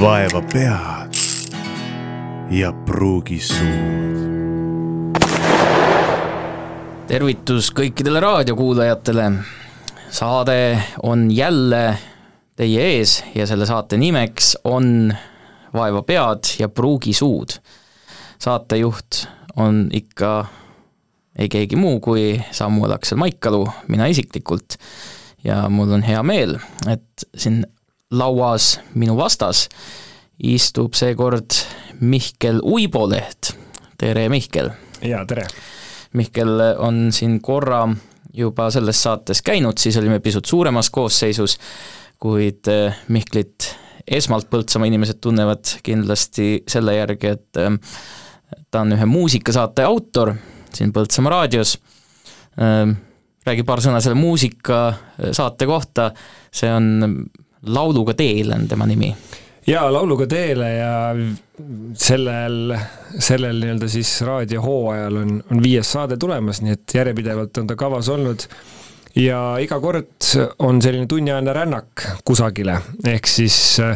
vaeva pead ja pruugi suud. tervitus kõikidele raadiokuulajatele. saade on jälle teie ees ja selle saate nimeks on Vaeva pead ja pruugi suud. saatejuht on ikka ei keegi muu kui Samuel Aksel Maikalu, mina isiklikult. ja mul on hea meel, et siin lauas minu vastas istub seekord Mihkel Uiboleht. tere, Mihkel! jaa, tere! Mihkel on siin korra juba selles saates käinud, siis olime pisut suuremas koosseisus, kuid eh, Mihklit esmalt Põltsamaa inimesed tunnevad kindlasti selle järgi, et eh, ta on ühe muusikasaate autor siin Põltsamaa raadios, eh, räägi paar sõna selle muusikasaate kohta, see on Lauluga teel on tema nimi. Jaa, Lauluga teele ja sellel, sellel nii-öelda siis raadiohooajal on, on viies saade tulemas, nii et järjepidevalt on ta kavas olnud. Ja iga kord on selline tunniajane rännak kusagile, ehk siis äh,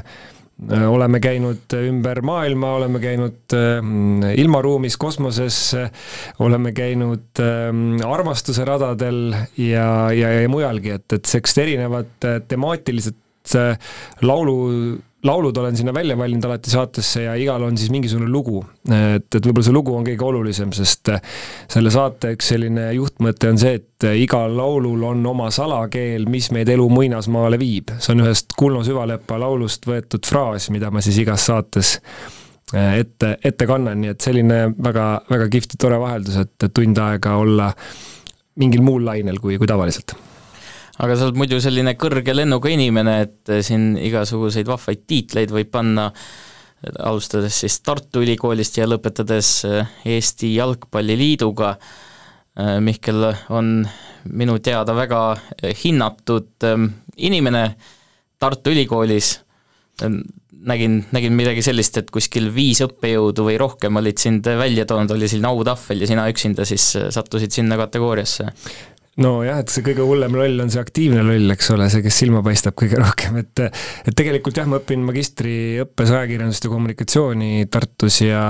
oleme käinud ümber maailma, oleme käinud äh, ilmaruumis, kosmoses, oleme käinud äh, armastuse radadel ja, ja, ja mujalgi, et, et sellised erinevad äh, temaatilised äh, laulu laulud olen sinna välja valinud alati saatesse ja igal on siis mingisugune lugu. et, et võib-olla see lugu on kõige olulisem, sest äh, selle saate üks selline juhtmõte on see, et äh, igal laulul on oma salakeel, mis meid elu muinasmaale viib. see on ühest Kuno Süvalepa laulust võetud fraas, mida ma siis igas saates ette, ette kannan, nii et selline väga, väga kihvt ja tore vaheldus, et tund aega olla mingil muul lainel kui, kui tavaliselt aga sa oled muidu selline kõrge lennuga inimene, et eh, siin igasuguseid vahvaid tiitleid võib panna, alustades siis Tartu Ülikoolist ja lõpetades eh, Eesti Jalgpalliliiduga. Eh, Mihkel on minu teada väga hinnatud inimene Tartu Ülikoolis, nägin, nägin midagi sellist, et kuskil viis õppejõudu või rohkem olid sind välja toonud, oli selline autahvel ja sina üksinda siis sattusid sinna kategooriasse nojah, et see kõige hullem loll on see aktiivne loll, eks ole, see, kes silma paistab kõige rohkem, et et tegelikult jah, ma õpin magistriõppes ajakirjandust ja kommunikatsiooni Tartus ja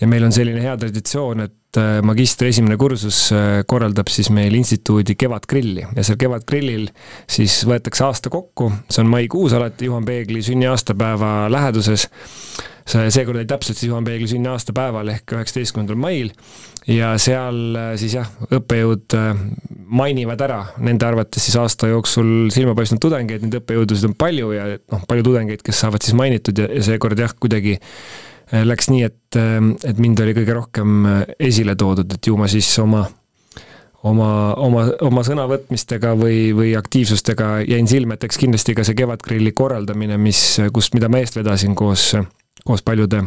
ja meil on selline hea traditsioon, et äh, magistri esimene kursus äh, korraldab siis meil instituudi Kevadgrilli ja seal Kevadgrillil siis võetakse aasta kokku, see on maikuus alati Juhan Peegli sünniaastapäeva läheduses seekord oli täpselt siis Juhan Peegli sünniaastapäeval ehk üheksateistkümnendal mail ja seal äh, siis jah, õppejõud äh, mainivad ära nende arvates siis aasta jooksul silma paistnud tudengeid, neid õppejõudusid on palju ja noh, palju tudengeid, kes saavad siis mainitud ja, ja seekord jah, kuidagi äh, läks nii, et, et mind oli kõige rohkem esile toodud, et ju ma siis oma oma, oma, oma sõnavõtmistega või, või aktiivsustega jäin silma, et eks kindlasti ka see Kevadgrilli korraldamine, mis, kus, mida ma eest vedasin koos koos paljude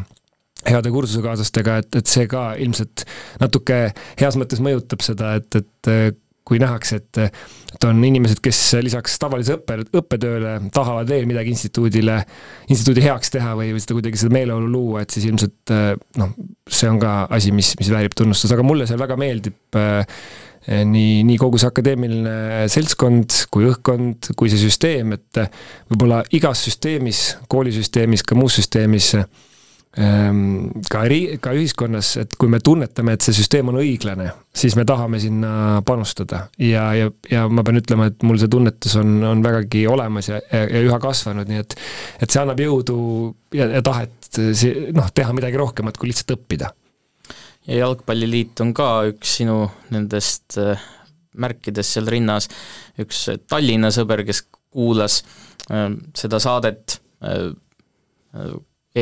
heade kursusekaaslastega, et, et see ka ilmselt natuke heas mõttes mõjutab seda, et, et kui nähakse, et, et on inimesed, kes lisaks tavalise õppe, õppetööle tahavad veel midagi instituudile, instituudi heaks teha või, või seda kuidagi seda meeleolu luua, et siis ilmselt noh, see on ka asi, mis, mis väärib tunnustust, aga mulle seal väga meeldib äh, nii, nii kogu see akadeemiline seltskond kui õhkkond, kui see süsteem, et võib-olla igas süsteemis, koolisüsteemis, ka muus süsteemis ehm, ka eri, ka ühiskonnas, et kui me tunnetame, et see süsteem on õiglane, siis me tahame sinna panustada. Ja, ja, ja ma pean ütlema, et mul see tunnetus on, on vägagi olemas ja, ja, ja üha kasvanud, nii et et see annab jõudu ja, ja tahet noh, teha midagi rohkemat kui lihtsalt õppida ja Jalgpalliliit on ka üks sinu nendest äh, märkidest seal rinnas, üks Tallinna sõber, kes kuulas äh, seda saadet, äh,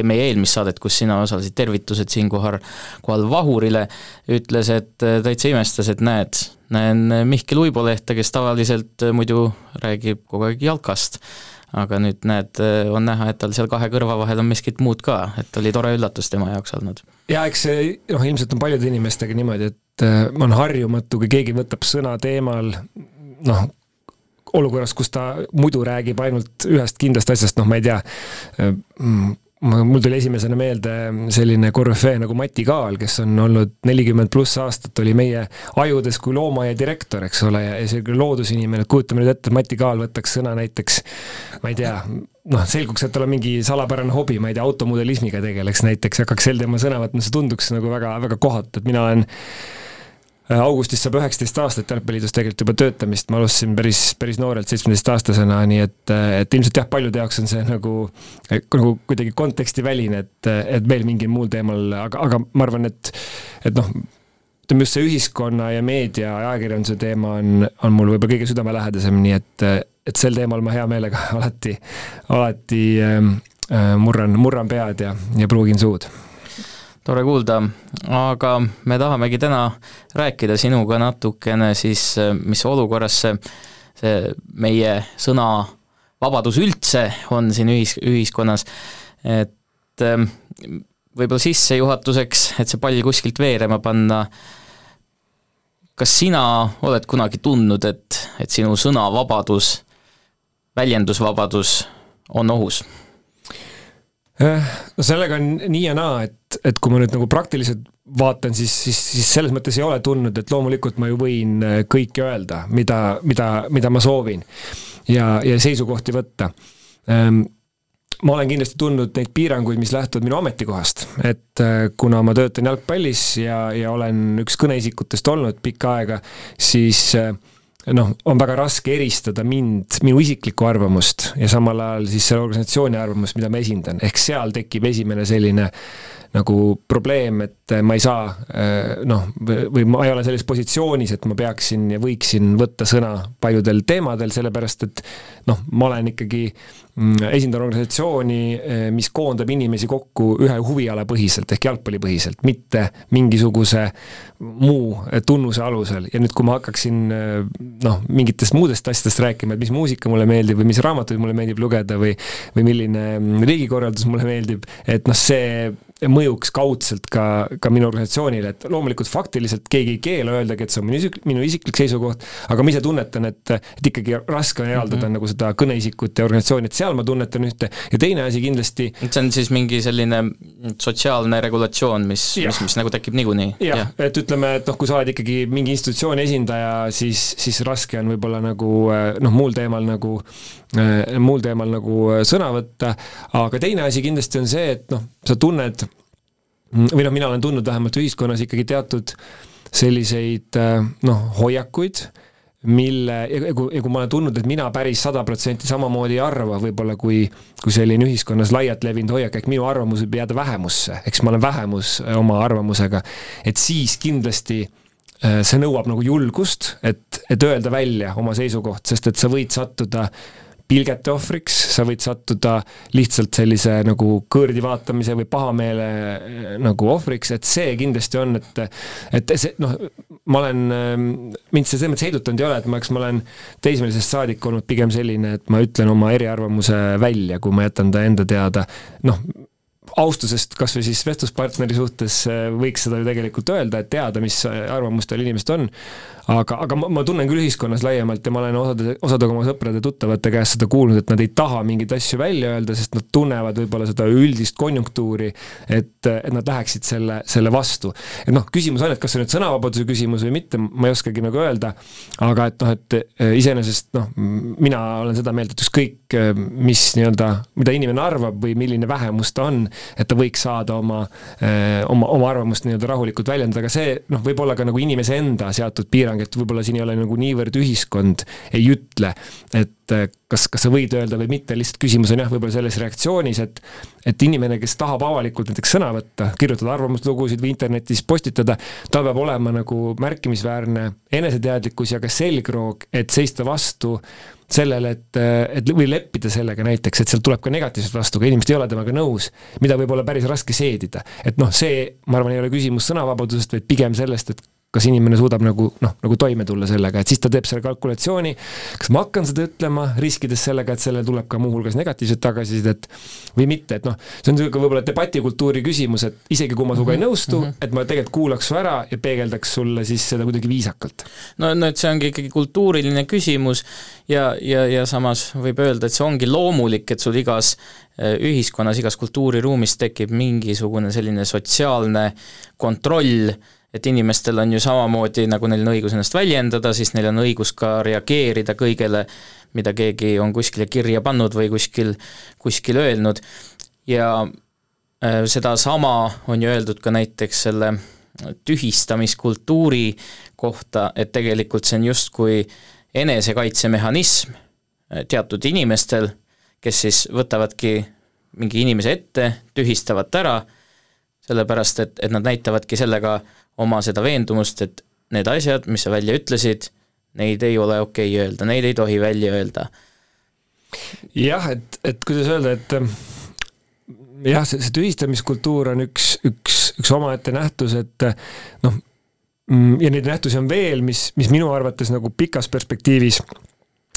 meie eelmist saadet, kus sina osalesid, tervitused siinkohal, kohal Vahurile, ütles, et täitsa imestas, et näed, näen Mihkel Uibolehte, kes tavaliselt muidu räägib kogu aeg jalkast aga nüüd näed, on näha, et tal seal kahe kõrva vahel on miskit muud ka, et oli tore üllatus tema jaoks olnud. ja eks see noh, ilmselt on paljude inimestega niimoodi, et äh, on harjumatu, kui keegi võtab sõna teemal noh, olukorras, kus ta muidu räägib ainult ühest kindlast asjast, noh, ma ei tea, äh, mm, mul tuli esimesena meelde selline korüfee nagu Mati Kaal, kes on olnud nelikümmend pluss aastat, oli meie ajudes kui loomaaia direktor, eks ole, ja, selline loodusinimene, kujutame nüüd ette, et Mati Kaal võtaks sõna näiteks, ma ei tea, noh, selguks, et tal on mingi salapärane hobi, ma ei tea, automudelismiga tegeleks näiteks, hakkaks sel teemal sõna võtma, see tunduks nagu väga, väga kohatu, et mina olen augustis saab üheksateist aastat Jalgpalliliidus tegelikult juba töötamist, ma alustasin päris, päris noorelt, seitsmeteistaastasena, nii et, et ilmselt jah, paljude jaoks on see nagu, nagu kuidagi kontekstiväline, et, et veel mingil muul teemal, aga, aga ma arvan, et, et noh, ütleme just see ühiskonna ja meedia ja ajakirjanduse teema on, on mul võib-olla kõige südamelähedasem, nii et, et sel teemal ma hea meelega alati, alati äh, murran, murran pead ja, ja pruugin suud tore kuulda, aga me tahamegi täna rääkida sinuga natukene siis, mis olukorras see, see meie sõnavabadus üldse on siin ühis, ühiskonnas, et ähm, võib-olla sissejuhatuseks, et see pall kuskilt veerema panna, kas sina oled kunagi tundnud, et, et sinu sõnavabadus, väljendusvabadus on ohus? No sellega on nii ja naa, et, et kui ma nüüd nagu praktiliselt vaatan, siis, siis, siis selles mõttes ei ole tundnud, et loomulikult ma ju võin äh, kõike öelda, mida, mida, mida ma soovin ja, ja seisukohti võtta. Ähm, ma olen kindlasti tundnud neid piiranguid, mis lähtuvad minu ametikohast, et äh, kuna ma töötan jalgpallis ja, ja olen üks kõneisikutest olnud pikka aega, siis äh, noh, on väga raske eristada mind, minu isiklikku arvamust ja samal ajal siis selle organisatsiooni arvamust, mida ma esindan, ehk seal tekib esimene selline nagu probleem, et ma ei saa noh, või ma ei ole selles positsioonis, et ma peaksin ja võiksin võtta sõna paljudel teemadel, sellepärast et noh, ma olen ikkagi esindan organisatsiooni, eh, mis koondab inimesi kokku ühe huviala põhiselt ehk jalgpallipõhiselt, mitte mingisuguse muu tunnuse alusel ja nüüd, kui ma hakkaksin eh, noh, mingitest muudest asjadest rääkima, et mis muusika mulle meeldib või mis raamatuid mulle meeldib lugeda või või milline mm, riigikorraldus mulle meeldib, et noh, see mõjuks kaudselt ka, ka minu organisatsioonile, et loomulikult faktiliselt keegi ei keela öeldagi, et see on minu isik, minu isiklik seisukoht, aga ma ise tunnetan, et, et ikkagi raske on eraldada mm -hmm. nagu seda kõneisikut ja organisatsiooni, et seal ma tunnetan ühte ja teine asi kindlasti et see on siis mingi selline sotsiaalne regulatsioon, mis, mis, mis nagu tekib niikuinii? jah ja., et ütleme, et noh, kui sa oled ikkagi mingi institutsiooni esindaja, siis, siis raske on võib-olla nagu noh, muul teemal nagu Äh, muul teemal nagu äh, sõna võtta, aga teine asi kindlasti on see, et noh, sa tunned või noh, mina olen tundnud vähemalt ühiskonnas ikkagi teatud selliseid äh, noh, hoiakuid, mille, ja kui, ja kui ma olen tundnud, et mina päris sada protsenti samamoodi ei arva võib-olla kui, kui selline ühiskonnas laialt levinud hoiak, ehk minu arvamus võib jääda vähemusse, eks ma olen vähemus oma arvamusega, et siis kindlasti see nõuab nagu julgust, et, et öelda välja oma seisukoht, sest et sa võid sattuda pilgete ohvriks, sa võid sattuda lihtsalt sellise nagu kõõrdi vaatamise või pahameele eh, nagu ohvriks, et see kindlasti on, et et see noh, ma olen, ehm, mind see selles mõttes heidutanud ei ole, et ma, eks ma olen teismelisest saadik olnud pigem selline, et ma ütlen oma eriarvamuse välja, kui ma jätan ta enda teada, noh, austusest kas või siis vestluspartneri suhtes eh, võiks seda ju tegelikult öelda, et teada, mis arvamustel inimesed on, aga, aga ma, ma tunnen küll ühiskonnas laiemalt ja ma olen osade, osade oma sõprade-tuttavate käest seda kuulnud, et nad ei taha mingeid asju välja öelda, sest nad tunnevad võib-olla seda üldist konjunktuuri, et, et nad läheksid selle, selle vastu. et noh, küsimus on, et kas see on nüüd sõnavabaduse küsimus või mitte, ma ei oskagi nagu öelda, aga et noh, et eh, iseenesest noh, mina olen seda meelt, et ükskõik, mis nii-öelda, mida inimene arvab või milline vähemus ta on, et ta võiks saada oma, eh, oma, oma arvamust nii-öelda rahulikult väljendada, aga see noh, võib olla ka nagu inimese enda seatud piirang, et võib-olla siin ei ole nagu niivõrd ühiskond ei ütle, et äh, kas, kas sa võid öelda või mitte, lihtsalt küsimus on jah, võib-olla selles reaktsioonis, et et inimene, kes tahab avalikult näiteks sõna võtta, kirjutada arvamuslugusid või internetis postitada, tal peab olema nagu märkimisväärne eneseteadlikkus ja ka selgroog, et seista vastu sellele, et, et või leppida sellega näiteks, et sealt tuleb ka negatiivset vastu, kui inimesed ei ole temaga nõus, mida võib olla päris raske seedida. et noh, see, ma arvan, ei ole küsimus sõnavabadusest, vaid pigem sellest, et kas inimene suudab nagu noh, nagu toime tulla sellega, et siis ta teeb selle kalkulatsiooni, kas ma hakkan seda ütlema, riskides sellega, et sellele tuleb ka muuhulgas negatiivset tagasisidet või mitte, et noh, see on niisugune võib-olla debatikultuuri küsimus, et isegi kui ma sinuga ei mhm, nõustu mm, -hmm. et ma tegelikult kuulaks su ära ja peegeldaks sulle siis seda kuidagi viisakalt. no, no et see ongi ikkagi kultuuriline küsimus ja, ja, ja samas võib öelda, et see ongi loomulik, et sul igas eh, ühiskonnas, igas kultuuriruumis tekib mingisugune selline sotsiaalne kontroll, et inimestel on ju samamoodi, nagu neil on õigus ennast väljendada, siis neil on õigus ka reageerida kõigele, mida keegi on kuskile kirja pannud või kuskil, kuskil öelnud. Ja äh, sedasama on ju öeldud ka näiteks selle tühistamiskultuuri kohta, et tegelikult see on justkui enesekaitsemehhanism äh, teatud inimestel, kes siis võtavadki mingi inimese ette, tühistavad ta ära, sellepärast et, et nad näitavadki sellega oma seda veendumust, et need asjad, mis sa välja ütlesid, neid ei ole okei okay öelda, neid ei tohi välja öelda. jah, et, et kuidas öelda, et ähm, jah, see, see tühistamiskultuur on üks, üks, üks omaette nähtus, et noh, mm, ja neid nähtusi on veel, mis, mis minu arvates nagu pikas perspektiivis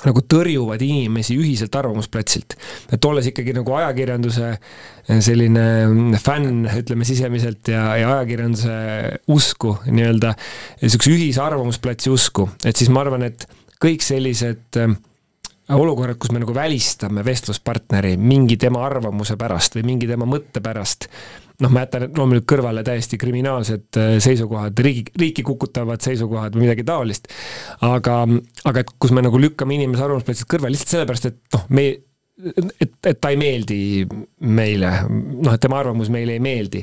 nagu tõrjuvad inimesi ühiselt arvamusplatsilt. et olles ikkagi nagu ajakirjanduse eh, selline mm, fänn, ütleme sisemiselt ja, ja ajakirjanduse usku nii-öelda, niisuguse ühise arvamusplatsi usku, et siis ma arvan, et kõik sellised äh, olukorrad, kus me nagu välistame vestluspartneri mingi tema arvamuse pärast või mingi tema mõtte pärast, noh, ma jätan loomulikult kõrvale täiesti kriminaalsed äh, seisukohad, riigi, riiki kukutavad seisukohad või midagi taolist, aga, aga et kus me nagu lükkame inimese arvamusplatsilt kõrvale lihtsalt sellepärast, et noh, me et, et ta ei meeldi meile, noh, et tema arvamus meile ei meeldi.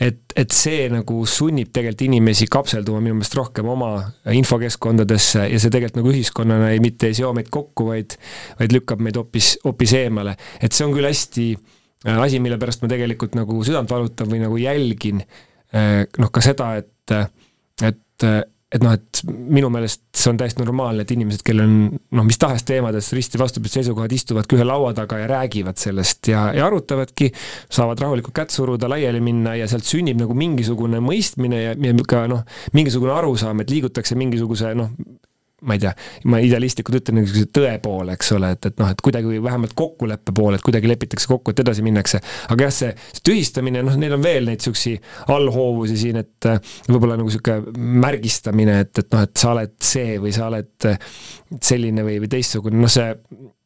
Et, et see nagu sunnib tegelikult inimesi kapselduma minu meelest rohkem oma infokeskkondadesse ja see tegelikult nagu ühiskonnana ei, mitte ei seo meid kokku, vaid, vaid lükkab meid hoopis, hoopis eemale. et see on küll hästi äh, asi, mille pärast ma tegelikult nagu südant valutan või nagu jälgin äh, noh, ka seda, et, et et noh, et minu meelest see on täiesti normaalne, et inimesed, kellel on noh, mis tahes teemades risti vastupidised seisukohad, istuvadki ühe laua taga ja räägivad sellest ja, ja arutavadki, saavad rahulikult kätt suruda, laiali minna ja sealt sünnib nagu mingisugune mõistmine ja, ja ka noh, mingisugune arusaam, et liigutakse mingisuguse noh, ma ei tea, ma idealistlikult ütlen niisuguse tõe poole, eks ole, et, et noh, et kuidagi vähemalt kokkuleppe poole, et kuidagi lepitakse kokku, et edasi minnakse. aga jah, see, see tühistamine, noh, neil on veel neid niisugusi allhoovusi siin, et võib-olla nagu niisugune märgistamine, et, et noh, et sa oled see või sa oled selline või, või teistsugune, noh see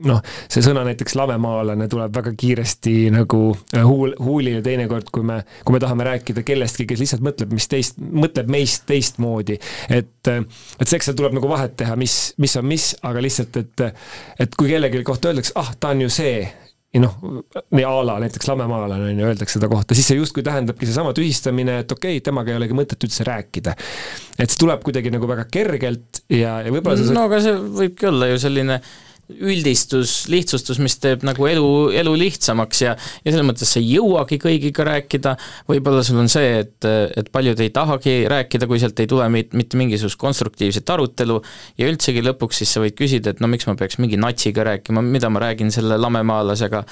noh, see sõna näiteks lamemaalane tuleb väga kiiresti nagu huul, huulile teinekord, kui me, kui me tahame rääkida kellestki, kes lihtsalt mõtleb, mis teist, mõtleb meist teistmoodi. et, et see, eks seal tuleb nagu vahet teha, mis, mis on mis, aga lihtsalt, et et kui kellelegi kohta öeldakse, ah, ta on ju see, ja noh, a la näiteks lamemaalane on ju, öeldakse seda kohta, siis see justkui tähendabki seesama tühistamine, et okei okay,, temaga ei olegi mõtet üldse rääkida. et see tuleb kuidagi nagu väga kergelt ja, ja võib-olla no aga see võibki olla ju selline üldistus, lihtsustus, mis teeb nagu elu, elu lihtsamaks ja ja selles mõttes sa ei jõuagi kõigiga rääkida, võib-olla sul on see, et, et paljud ei tahagi rääkida, kui sealt ei tule mit-, mitte mingisugust konstruktiivset arutelu ja üldsegi lõpuks siis sa võid küsida, et no miks ma peaks mingi natsiga rääkima, mida ma räägin selle lamemaalasega,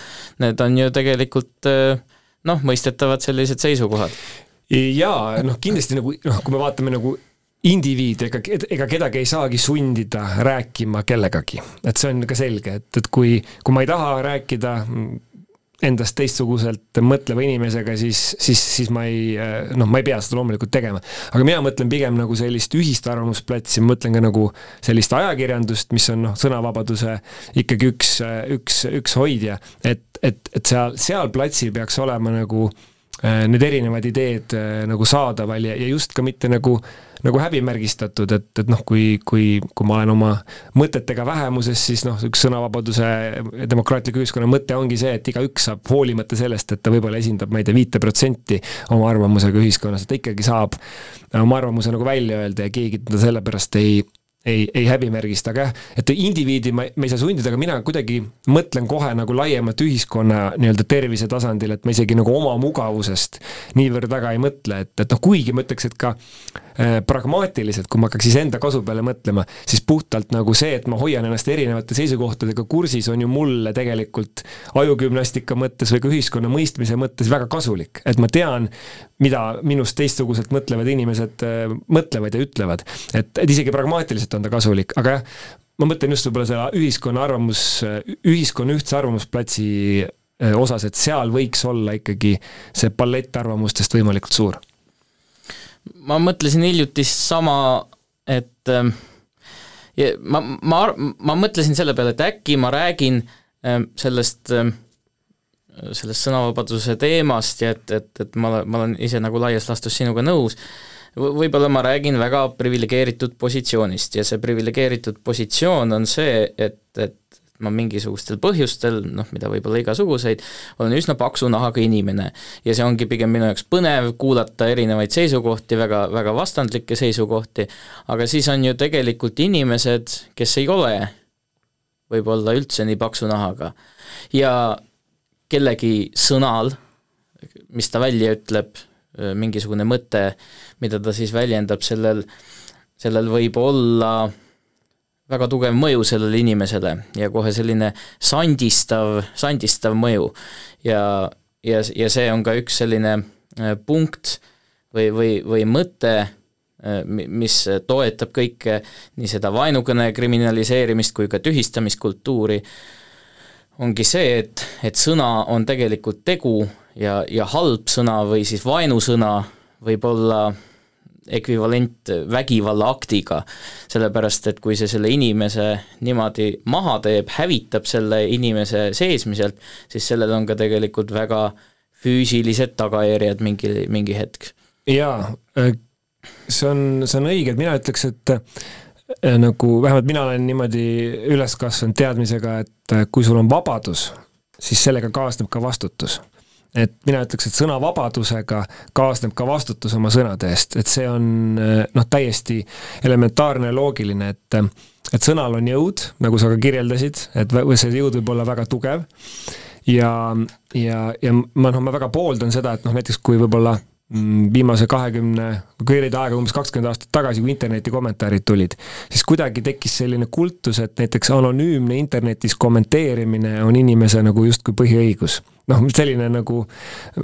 need on ju tegelikult noh, mõistetavad sellised seisukohad. Jaa, noh kindlasti nagu noh, kui me vaatame nagu indiviid, ega, ega kedagi ei saagi sundida rääkima kellegagi. et see on ka selge, et, et kui, kui ma ei taha rääkida endast teistsuguselt mõtleva inimesega, siis, siis, siis ma ei, noh, ma ei pea seda loomulikult tegema. aga mina mõtlen pigem nagu sellist ühist arvamusplatsi, ma mõtlen ka nagu sellist ajakirjandust, mis on noh, sõnavabaduse ikkagi üks, üks, üks hoidja, et, et, et seal, seal platsil peaks olema nagu äh, need erinevad ideed äh, nagu saadaval ja, ja just ka mitte nagu äh, nagu häbimärgistatud, et, et noh, kui, kui, kui ma olen oma mõtetega vähemuses, siis noh, üks sõnavabaduse demokraatliku ühiskonna mõte ongi see, et igaüks saab, hoolimata sellest, et ta võib-olla esindab, ma ei tea, viite protsenti oma arvamusega ühiskonnas, et ta ikkagi saab oma arvamuse nagu välja öelda ja keegi teda sellepärast ei, ei, ei häbimärgista, aga jah, et indiviidi ma, me ei saa sundida, aga mina kuidagi mõtlen kohe nagu laiemalt ühiskonna nii-öelda tervise tasandil, et ma isegi nagu oma mugavusest niivõrd väga ei mõtle, et, et noh, kuigi ma ütleks, et ka pragmaatiliselt, kui ma hakkaks iseenda kasu peale mõtlema, siis puhtalt nagu see, et ma hoian ennast erinevate seisukohtadega kursis, on ju mulle tegelikult ajugümnastika mõttes või ka ühiskonna mõistmise mõttes väga kasulik, et ma tean, mida minust teistsuguselt mõtlevad inimesed äh, mõtlevad ja ütlevad. et, et isegi pragmaatiliselt on ta kasulik, aga jah, ma mõtlen just võib-olla selle ühiskonna arvamus, ühiskonna ühtse arvamusplatsi äh, osas, et seal võiks olla ikkagi see palett arvamustest võimalikult suur ma mõtlesin hiljuti sama, et ähm, ja ma, ma, ma mõtlesin selle peale, et äkki ma räägin ähm, sellest, ähm, sellest sõnavabaduse teemast ja et, et, et ma, ma olen ise nagu laias laastus sinuga nõus, võib-olla ma räägin väga priviligeeritud positsioonist ja see priviligeeritud positsioon on see, et, et ma mingisugustel põhjustel, noh, mida võib olla igasuguseid, olen üsna paksu nahaga inimene. ja see ongi pigem minu jaoks põnev, kuulata erinevaid seisukohti, väga, väga vastandlikke seisukohti, aga siis on ju tegelikult inimesed, kes ei ole võib-olla üldse nii paksu nahaga. ja kellegi sõnal, mis ta välja ütleb, mingisugune mõte, mida ta siis väljendab, sellel, sellel võib olla väga tugev mõju sellele inimesele ja kohe selline sandistav, sandistav mõju. ja, ja, ja see on ka üks selline äh, punkt või, või, või mõte, äh, mis toetab kõike, nii seda vaenukõne kriminaliseerimist kui ka tühistamiskultuuri, ongi see, et, et sõna on tegelikult tegu ja, ja halb sõna või siis vaenusõna võib olla ekvivalent vägivallaaktiga, sellepärast et kui see selle inimese niimoodi maha teeb, hävitab selle inimese seesmiselt, siis sellel on ka tegelikult väga füüsilised tagajärjed mingi, mingi hetk. jaa, äh, see on, see on õige, et mina ütleks, et äh, nagu vähemalt mina olen niimoodi üles kasvanud teadmisega, et äh, kui sul on vabadus, siis sellega kaasneb ka vastutus et mina ütleks, et sõnavabadusega kaasneb ka vastutus oma sõnade eest, et see on noh, täiesti elementaarne ja loogiline, et et sõnal on jõud, nagu sa ka kirjeldasid, et see jõud võib olla väga tugev. Ja, ja, ja ma noh, ma väga pooldan seda, et noh, näiteks kui võib-olla viimase kahekümne, kui kerida aega umbes kakskümmend aastat tagasi, kui interneti kommentaarid tulid, siis kuidagi tekkis selline kultus, et näiteks anonüümne internetis kommenteerimine on inimese nagu justkui põhiõigus. Noh, selline nagu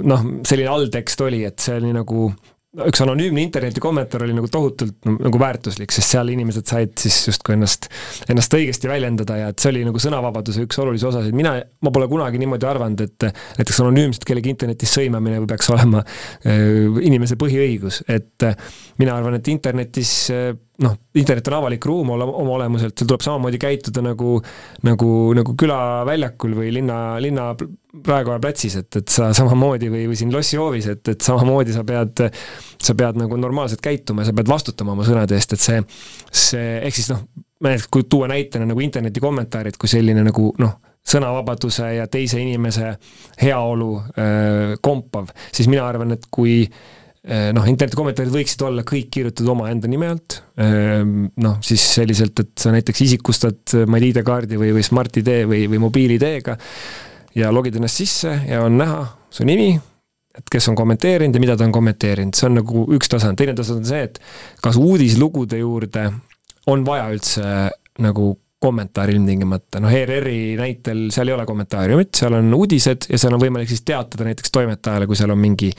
noh, selline alltekst oli, et see oli nagu üks anonüümne interneti kommentaar oli nagu tohutult nagu väärtuslik, sest seal inimesed said siis justkui ennast, ennast õigesti väljendada ja et see oli nagu sõnavabaduse üks olulisi osasid, mina, ma pole kunagi niimoodi arvanud, et näiteks anonüümselt kellegi internetis sõimamine peaks olema äh, inimese põhiõigus, et äh, mina arvan, et internetis äh, noh, internet on avalik ruum ole, oma olemuselt, seal tuleb samamoodi käituda nagu, nagu, nagu külaväljakul või linna, linna Raekoja platsis, et, et sa samamoodi või, või siin lossihoovis, et, et samamoodi sa pead, sa pead nagu normaalselt käituma ja sa pead vastutama oma sõnade eest, et see, see, ehk siis noh, kui tuua näitena nagu interneti kommentaarid kui selline nagu noh, sõnavabaduse ja teise inimese heaolu öö, kompav, siis mina arvan, et kui noh, internetikommentaarid võiksid olla kõik kirjutatud omaenda nime alt, ehm, noh siis selliselt, et sa näiteks isikustad, ma ei tea, ID-kaardi või, või Smart-ID või, või mobiil-ID-ga ja logid ennast sisse ja on näha su nimi, et kes on kommenteerinud ja mida ta on kommenteerinud, see on nagu üks tasand, teine tasand on see, et kas uudislugude juurde on vaja üldse nagu kommentaari ilmtingimata, noh ERR-i näitel seal ei ole kommentaariumit, seal on uudised ja seal on võimalik siis teatada näiteks toimetajale, kui seal on mingi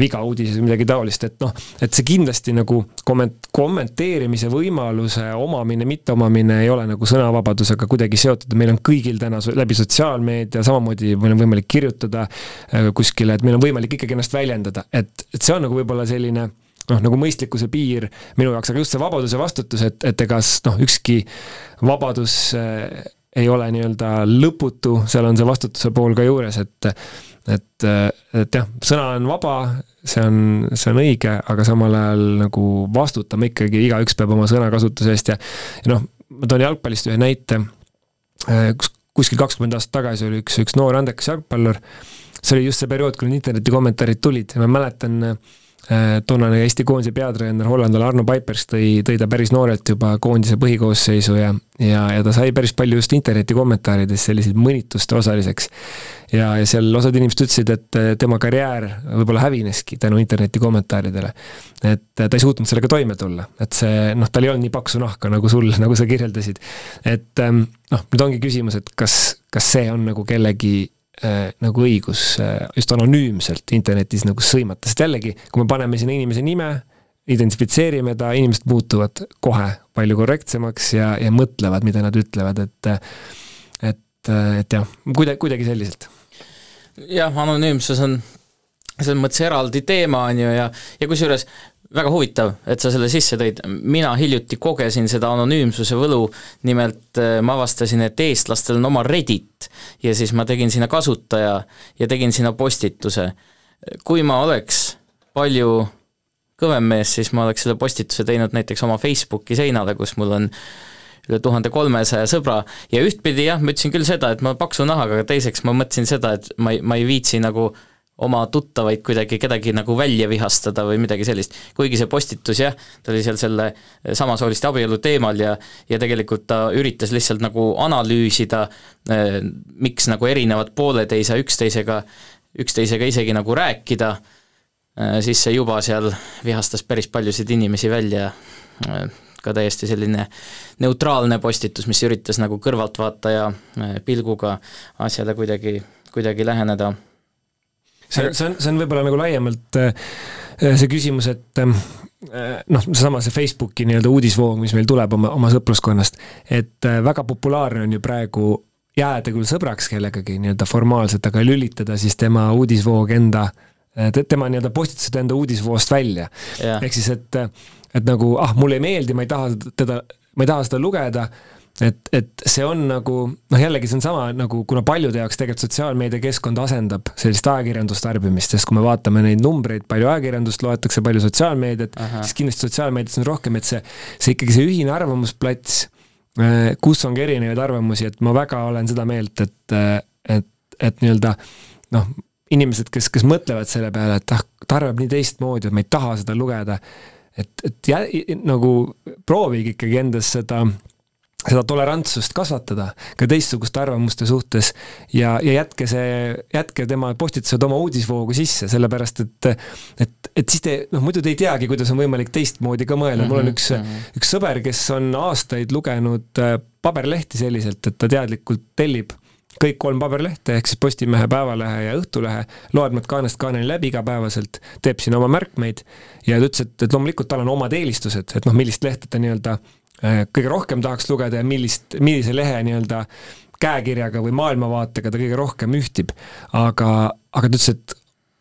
viga uudises või midagi taolist, et noh, et see kindlasti nagu komment-, kommenteerimise võimaluse omamine, mitteomamine ei ole nagu sõnavabadusega kuidagi seotud, meil on kõigil täna läbi sotsiaalmeedia, samamoodi meil on võimalik kirjutada äh, kuskile, et meil on võimalik ikkagi ennast väljendada, et, et see on nagu võib-olla selline noh, nagu mõistlikkuse piir minu jaoks, aga just see vabadus ja vastutus, et, et ega noh, ükski vabadus äh, ei ole nii-öelda lõputu, seal on see vastutuse pool ka juures, et et, et jah, sõna on vaba, see on, see on õige, aga samal ajal nagu vastutama ikkagi, igaüks peab oma sõnakasutuse eest ja ja noh, ma toon jalgpallist ühe näite, äh, kus kuskil kakskümmend aastat tagasi oli üks, üks noor andekas jalgpallur, see oli just see periood, kui need interneti kommentaarid tulid ja ma mäletan Äh, toonane Eesti koondise peatreener, hollandlane Arno Paipers tõi, tõi ta päris noorelt juba koondise põhikoosseisu ja, ja, ja ta sai päris palju just interneti kommentaarides selliseid mõnituste osaliseks. ja, ja seal osad inimesed ütlesid, et äh, tema karjäär võib-olla hävineski tänu interneti kommentaaridele. et ta ei suutnud sellega toime tulla, et see noh, tal ei olnud nii paksu nahka nagu sul, nagu sa kirjeldasid. et ähm, noh, nüüd ongi küsimus, et kas, kas see on nagu kellegi äh, nagu õigus äh, just anonüümselt internetis nagu sõimata, sest jällegi, kui me paneme sinna inimese nime, identifitseerime ta, inimesed muutuvad kohe palju korrektsemaks ja, ja mõtlevad, mida nad ütlevad, et et, et jah, kuidagi, kuidagi selliselt. jah, anonüümsus on selles mõttes eraldi teema, on ju, ja, ja kusjuures väga huvitav, et sa selle sisse tõid, mina hiljuti kogesin seda anonüümsuse võlu, nimelt äh, ma avastasin, et eestlastel on oma Reddit ja siis ma tegin sinna kasutaja ja tegin sinna postituse. kui ma oleks palju kõvem mees, siis ma oleks selle postituse teinud näiteks oma Facebooki seinale, kus mul on üle tuhande kolmesaja sõbra. Ja ühtpidi jah, ma ütlesin küll seda, et ma paksu nahaga, aga teiseks ma mõtlesin seda, et ma ei, ma ei viitsi nagu oma tuttavaid kuidagi kedagi nagu välja vihastada või midagi sellist. kuigi see postitus jah, ta oli seal selle samasooliste abielu teemal ja ja tegelikult ta üritas lihtsalt nagu analüüsida eh,, miks nagu erinevad pooled ei saa üksteisega, üksteisega isegi nagu rääkida eh,, siis see juba seal vihastas päris paljusid inimesi välja eh,, ka täiesti selline neutraalne postitus, mis üritas nagu kõrvaltvaataja pilguga asjale kuidagi, kuidagi läheneda. See, see on, see on võib-olla nagu laiemalt äh, see küsimus, et ähm, äh, noh, seesama see Facebooki nii-öelda uudisvoog, mis meil tuleb oma, oma sõpruskonnast, et väga populaarne on ju praegu jääda küll sõbraks kellegagi nii-öelda formaalselt, aga lülitada siis tema uudisvoog enda, tema nii-öelda postitused enda uudisvoost välja. ehk siis, et et nagu ah, mulle ei meeldi, ma ei taha teda, ma ei taha seda lugeda, et, et see on nagu noh, jällegi see on sama nagu, kuna paljude jaoks tegelikult sotsiaalmeediakeskkond asendab sellist ajakirjandustarbimist, sest kui me vaatame neid numbreid, palju ajakirjandust loetakse, palju sotsiaalmeediat, siis kindlasti sotsiaalmeedias on rohkem, et see, see ikkagi see ühine arvamusplats, äh, kus on ka erinevaid arvamusi, et ma väga olen seda meelt, et, et, et nii-öelda noh, inimesed, kes, kes mõtlevad selle peale, et ah, ta arvab nii teistmoodi, et ma ei taha seda lugeda et, et jä, nagu proovige ikkagi endas seda seda tolerantsust kasvatada ka teistsuguste arvamuste suhtes ja, ja jätke see, jätke tema postitused oma uudisvoogu sisse, sellepärast et et, et siis te, noh muidu te ei teagi, kuidas on võimalik teistmoodi ka mõelda, mul on mhm, üks mm, -hmm. üks sõber, kes on aastaid lugenud äh, paberlehti selliselt, et ta teadlikult tellib kõik kolm paberlehte, ehk siis Postimehe, Päevalehe ja Õhtulehe, loeb nad kaanest kaaneni läbi igapäevaselt, teeb sinna oma märkmeid ja ta ütles, et, et loomulikult tal on omad eelistused, et noh, millist lehte ta nii-öelda kõige rohkem tahaks lugeda ja millist, millise lehe nii-öelda käekirjaga või maailmavaatega ta kõige rohkem ühtib. aga, aga ta ütles, et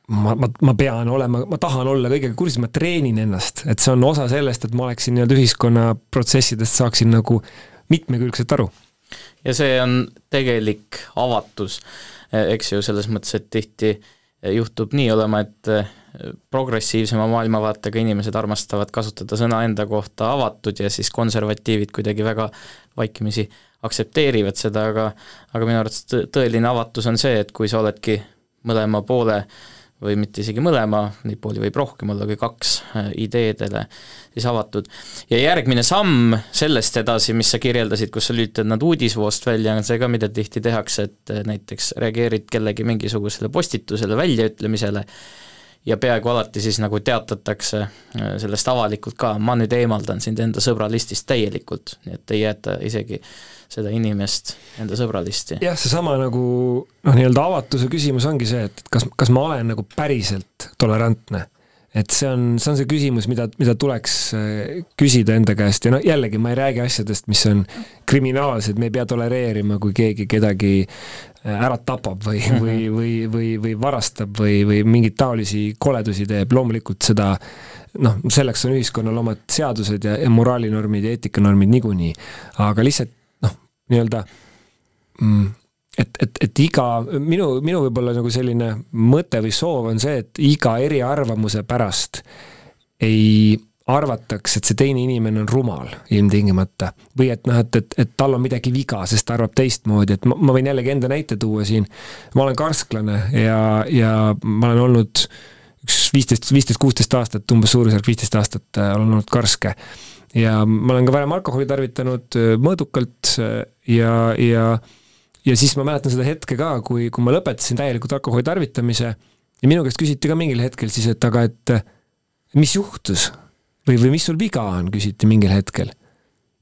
ma, ma, ma pean olema, ma tahan olla kõigega kursis, ma treenin ennast, et see on osa sellest, et ma oleksin nii-öelda ühiskonnaprotsessidest, saaksin nagu mitmekülgselt aru. Ja see on tegelik avatus, eks ju, selles mõttes, et tihti juhtub nii olema, et progressiivsema maailmavaatega inimesed armastavad kasutada sõna enda kohta avatud ja siis konservatiivid kuidagi väga vaikimisi aktsepteerivad seda, aga aga minu arvates tõeline avatus on see, et kui sa oledki mõlema poole või mitte isegi mõlema, neid pooli võib rohkem olla kui kaks äh, ideedele siis avatud. ja järgmine samm sellest edasi, mis sa kirjeldasid, kus sa lülitad nad uudisvoost välja, on see ka, mida tihti tehakse, et äh, näiteks reageerid kellegi mingisugusele postitusele, väljaütlemisele, ja peaaegu alati siis nagu teatatakse äh, sellest avalikult ka, ma nüüd eemaldan sind enda sõbralistist täielikult, nii et ei jäeta isegi seda inimest enda sõbralisti. jah, seesama nagu noh, nii-öelda avatuse küsimus ongi see, et kas, kas ma olen nagu päriselt tolerantne et see on, see on see küsimus, mida, mida tuleks äh, küsida enda käest ja no jällegi, ma ei räägi asjadest, mis on kriminaalsed, me ei pea tolereerima, kui keegi kedagi ära tapab või mm, -hmm. või, või, või, või varastab või, või mingeid taolisi koledusi teeb, loomulikult seda noh, selleks on ühiskonnal omad seadused ja, ja moraalinormid ja eetikanormid niikuinii, aga lihtsalt noh, nii-öelda mm, et, et, et iga, minu, minu võib-olla nagu selline mõte või soov on see, et iga eriarvamuse pärast ei arvataks, et see teine inimene on rumal ilmtingimata. või et noh, et, et, et tal on midagi viga, sest ta arvab teistmoodi, et ma, ma võin jällegi enda näite tuua siin. ma olen karsklane ja, ja ma olen olnud üks viisteist, viisteist, kuusteist aastat, umbes suurusjärk viisteist aastat äh, olen olnud karske. ja ma olen ka varem alkoholi tarvitanud äh, mõõdukalt äh, ja, ja ja siis ma mäletan seda hetke ka, kui, kui ma lõpetasin täielikult alkoholi tarvitamise ja minu käest küsiti ka mingil hetkel siis, et aga et mis juhtus või, või mis sul viga on, küsiti mingil hetkel.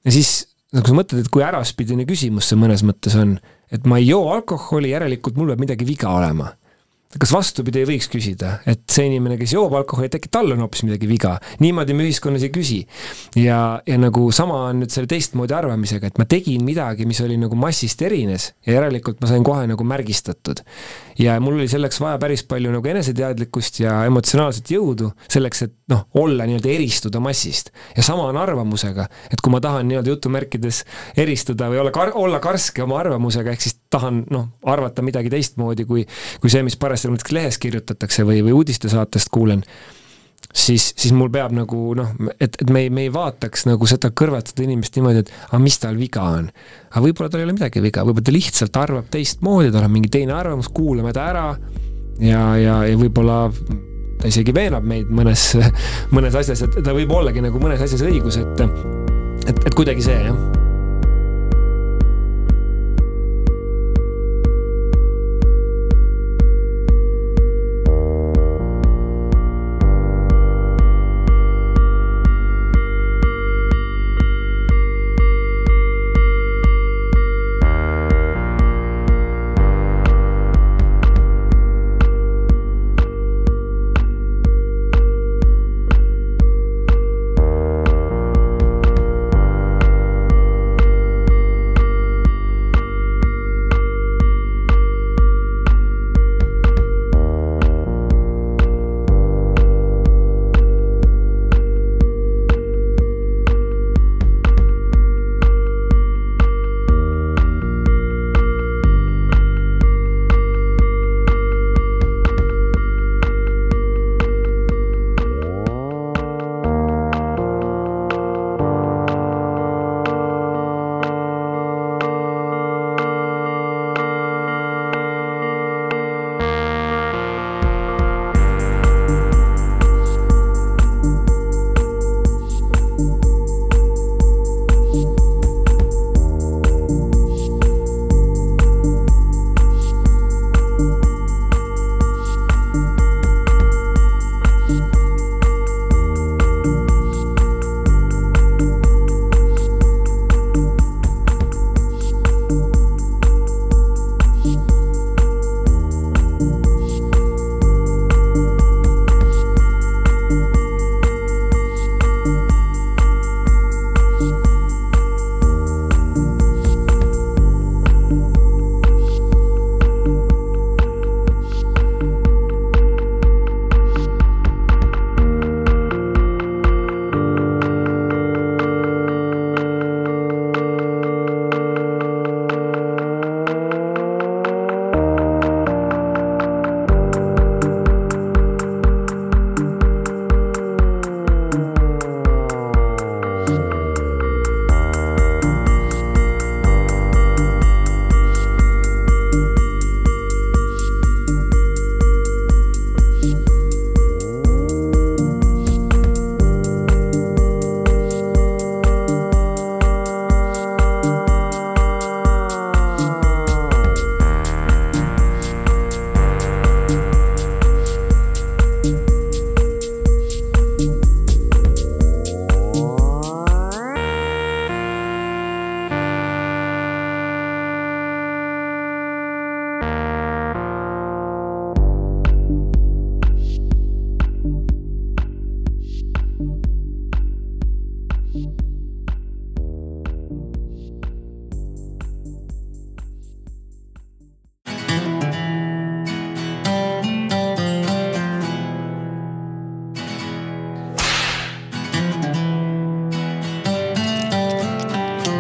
ja siis nagu sa mõtled, et kui äraspidine küsimus see mõnes mõttes on, et ma ei joo alkoholi, järelikult mul peab midagi viga olema kas vastupidi ei võiks küsida, et see inimene, kes joob alkoholi, et äkki tal on hoopis midagi viga. niimoodi me ühiskonnas ei küsi. ja, ja nagu sama on nüüd selle teistmoodi arvamisega, et ma tegin midagi, mis oli nagu massist erines ja järelikult ma sain kohe nagu märgistatud. Ja mul oli selleks vaja päris palju nagu eneseteadlikkust ja emotsionaalset jõudu selleks, et noh, olla nii-öelda eristuda massist. ja sama on arvamusega, et kui ma tahan nii-öelda jutumärkides eristuda või olla kar-, olla karske oma arvamusega, ehk siis tahan noh, arvata midagi teistmoodi kui, kui see, mis parasjagu näiteks lehes kirjutatakse või, või uudistesaatest kuulen, siis, siis mul peab nagu noh, et, et me ei, me ei vaataks nagu seda kõrvalt seda inimest niimoodi, et aga mis tal viga on. aga võib-olla tal ei ole midagi viga, võib-olla ta lihtsalt arvab teistmoodi, tal on mingi teine arvamus, kuulame ta ära ja, ja, ja võib-olla ta isegi veenab meid mõnes, mõnes asjas, et ta võib ollagi nagu mõnes asjas õigus, et et, et kuidagi see, jah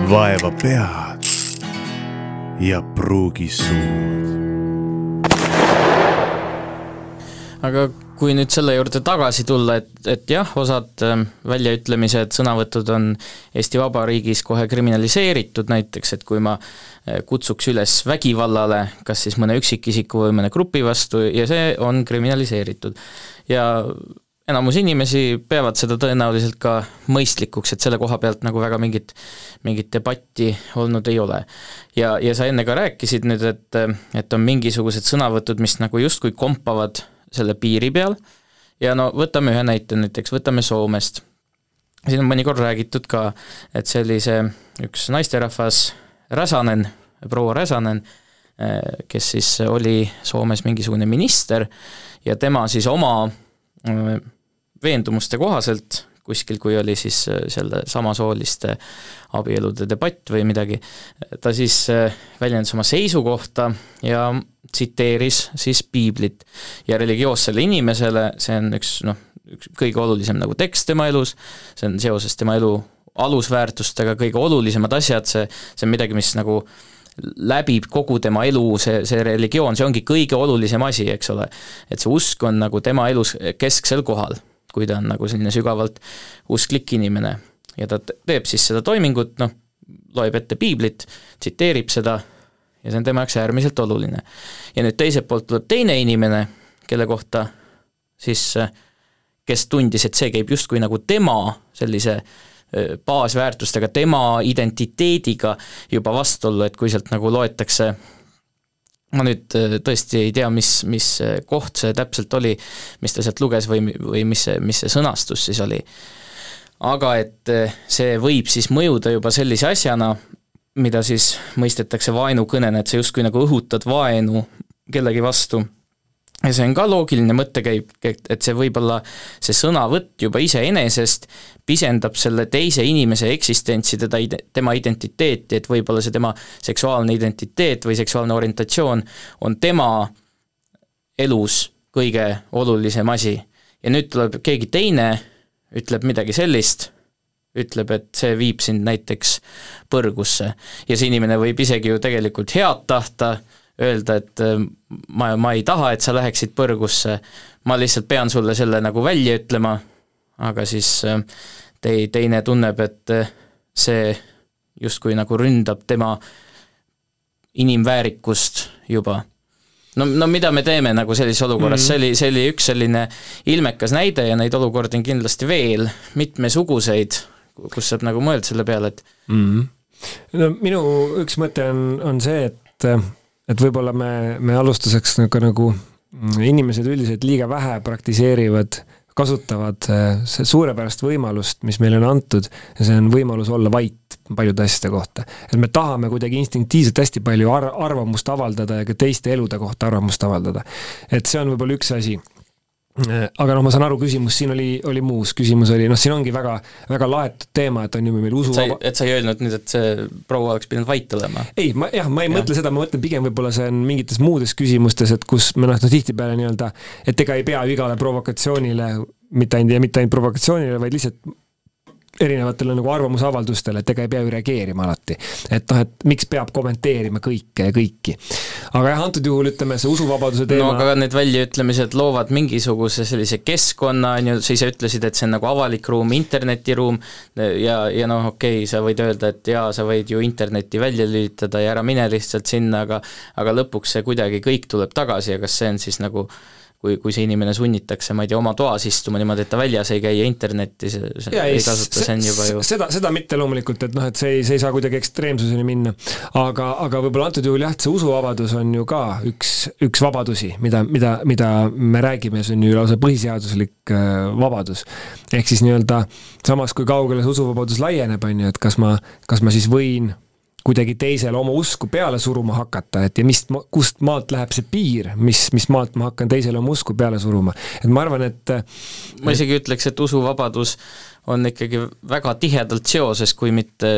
vaeva pead ja pruugi suud. aga kui nüüd selle juurde tagasi tulla, et, et jah, osad ähm, väljaütlemised, sõnavõtud on Eesti Vabariigis kohe kriminaliseeritud, näiteks et kui ma äh, kutsuks üles vägivallale, kas siis mõne üksikisiku või mõne grupi vastu, ja see on kriminaliseeritud. ja enamus inimesi peavad seda tõenäoliselt ka mõistlikuks, et selle koha pealt nagu väga mingit, mingit debatti olnud ei ole. ja, ja sa enne ka rääkisid nüüd, et, et on mingisugused sõnavõtud, mis nagu justkui kompavad selle piiri peal ja no võtame ühe näite näiteks, võtame Soomest. siin on mõnikord räägitud ka, et see üks naisterahvas, Räsanen, proua Räsanen, kes siis oli Soomes mingisugune minister ja tema siis oma veendumuste kohaselt kuskil, kui oli siis äh, selle samasooliste abielude debatt või midagi, ta siis äh, väljendas oma seisukohta ja tsiteeris siis piiblit. ja religioossele inimesele see on üks noh, üks kõige olulisem nagu tekst tema elus, see on seoses tema elu alusväärtustega kõige olulisemad asjad, see, see on midagi, mis nagu läbib kogu tema elu, see, see religioon, see ongi kõige olulisem asi, eks ole. et see usk on nagu tema elus kesksel kohal kui ta on nagu selline sügavalt usklik inimene. ja ta teeb siis seda toimingut, noh, loeb ette piiblit, tsiteerib seda ja see on tema jaoks äärmiselt oluline. ja nüüd teiselt poolt tuleb teine inimene, kelle kohta siis, kes tundis, et see käib justkui nagu tema sellise baasväärtustega, tema identiteediga juba vastuollu, et kui sealt nagu loetakse ma nüüd äh, tõesti ei tea, mis, mis koht see täpselt oli, mis ta sealt luges või, või mis see, mis see sõnastus siis oli. aga et äh, see võib siis mõjuda juba sellise asjana, mida siis mõistetakse vaenukõnena, et sa justkui nagu õhutad vaenu kellegi vastu ja see on ka loogiline mõttekäik, et see võib-olla, see sõnavõtt juba iseenesest pisendab selle teise inimese eksistentsi, teda, tema identiteeti, et võib-olla see tema seksuaalne identiteet või seksuaalne orientatsioon on tema elus kõige olulisem asi. ja nüüd tuleb keegi teine, ütleb midagi sellist, ütleb, et see viib sind näiteks põrgusse. ja see inimene võib isegi ju tegelikult head tahta, öelda, et äh, ma, ma ei taha, et sa läheksid põrgusse, ma lihtsalt pean sulle selle nagu välja ütlema, aga siis äh, tei-, teine tunneb, et äh, see justkui nagu ründab tema inimväärikust juba. no, no mida me teeme nagu sellises olukorras mm, -hmm. see oli, see oli üks selline ilmekas näide ja neid olukordi on kindlasti veel mitmesuguseid, kus saab nagu mõelda selle peale, et mm -hmm. no minu üks mõte on, on see, et et võib-olla me, me alustuseks nagu, nagu inimesed üldiselt liiga vähe praktiseerivad, kasutavad äh, suurepärast võimalust, mis meile on antud ja see on võimalus olla vait paljude asjade kohta. et me tahame kuidagi instinktiivselt hästi palju ar-, arvamust avaldada ja ka teiste elude kohta arvamust avaldada. et see on võib-olla üks asi aga noh, ma saan aru, küsimus siin oli, oli muus, küsimus oli, noh, siin ongi väga, väga laetud teema, et on ju meil usu et sa, et sa ei öelnud nüüd, et see proua oleks pidanud vait olema? ei, ma jah, ma ei ja. mõtle seda, ma mõtlen pigem võib-olla see on mingites muudes küsimustes, et kus me noh, noh tihtipeale nii-öelda, et ega ei pea ju igale provokatsioonile, mitte ainult ja mitte ainult provokatsioonile, vaid lihtsalt erinevatele nagu arvamusavaldustele, et ega ei pea ju reageerima alati. et noh, et miks peab kommenteerima kõike ja kõiki. aga jah, antud juhul ütleme, see usuvabaduse teema no aga need väljaütlemised loovad mingisuguse sellise keskkonna, on ju, sa ise ütlesid, et see on nagu avalik ruum, internetiruum ja, ja noh, okei okay,, sa võid öelda, et jaa, sa võid ju interneti välja lülitada ja ära mine lihtsalt sinna, aga aga lõpuks see kuidagi kõik tuleb tagasi ja kas see on siis nagu kui, kui see inimene sunnitakse, ma ei tea, oma toas istuma niimoodi, et ta väljas ei käi ja internetti see, see ja ei kasuta, see on juba ju seda, seda mitte loomulikult, et noh, et see ei, see ei saa kuidagi ekstreemsuseni minna. aga, aga võib-olla antud juhul jah, et see usuvabadus on ju ka üks, üks vabadusi, mida, mida, mida me räägime, see on ju lausa põhiseaduslik äh, vabadus. ehk siis nii-öelda samas, kui kaugele see usuvabadus laieneb, on ju, et kas ma, kas ma siis võin kuidagi teisele oma usku peale suruma hakata, et ja mis, kust maalt läheb see piir, mis, mis maalt ma hakkan teisele oma usku peale suruma. et ma arvan, et ma isegi ütleks, et usuvabadus on ikkagi väga tihedalt seoses, kui mitte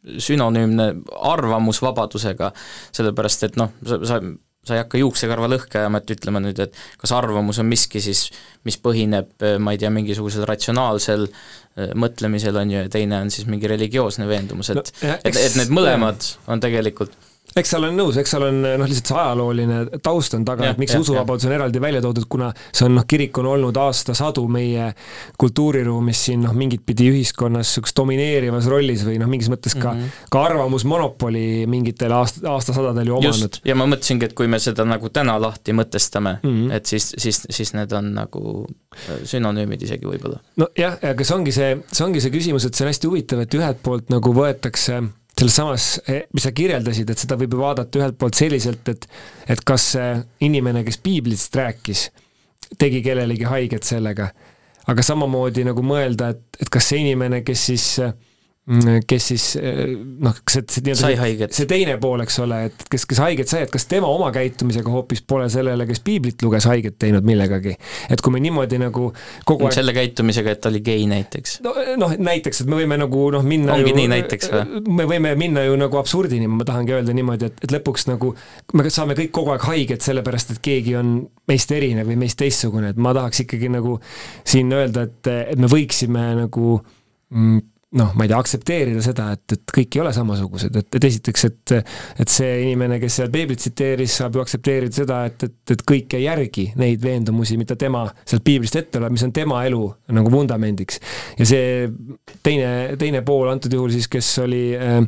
sünonüümne arvamusvabadusega, sellepärast et noh, sa, sa sa ei hakka juuksekarva lõhki ajama, et ütlema nüüd, et kas arvamus on miski siis, mis põhineb, ma ei tea, mingisugusel ratsionaalsel äh, mõtlemisel, on ju, ja teine on siis mingi religioosne veendumus, et no, jah, eks, et, et need mõlemad ja. on tegelikult eks seal on nõus, eks seal on noh, lihtsalt see ajalooline taust on taga, et miks ja, usuvabadus on eraldi välja toodud, kuna see on noh, kirik on olnud aastasadu meie kultuuriruumis siin noh, mingit pidi ühiskonnas niisuguses domineerivas rollis või noh, mingis mõttes ka mm, -hmm. ka arvamusmonopoli mingitel aast-, aastasadadel ju omanud. ja ma mõtlesingi, et kui me seda nagu täna lahti mõtestame mm, -hmm. et siis, siis, siis need on nagu äh, sünonüümid isegi võib-olla. nojah, aga see ongi see, see ongi see küsimus, et see on hästi huvitav, et ühelt poolt nagu võetakse selles samas, eh, mis sa kirjeldasid, et seda võib ju vaadata ühelt poolt selliselt, et et kas see inimene, kes piiblist rääkis, tegi kellelegi haiget sellega, aga samamoodi nagu mõelda, et, et kas see inimene, kes siis äh, kes siis eh, noh, see, see nii-öelda see teine pool, eks ole, et kes, kes haiget sai, et kas tema oma käitumisega hoopis pole sellele, kes piiblit luges, haiget teinud millegagi. et kui me niimoodi nagu kogu aeg selle käitumisega, et ta oli gei näiteks? no noh, näiteks, et me võime nagu noh, minna ongi ju, nii näiteks või? me võime minna ju nagu absurdini, ma tahangi öelda niimoodi, et, et lõpuks nagu me saame kõik kogu aeg haiget sellepärast, et keegi on meist erinev või meist teistsugune, et ma tahaks ikkagi nagu siin öelda, et, et me võiksime nagu mm, noh, ma ei tea, aktsepteerida seda, et, et kõik ei ole samasugused, et, et esiteks, et et see inimene, kes seal piiblit tsiteeris, saab ju aktsepteerida seda, et, et, et kõik ei järgi neid veendumusi, mida tema sealt piiblist ette loeb, mis on tema elu nagu vundamendiks. ja see teine, teine pool antud juhul siis, kes oli äh,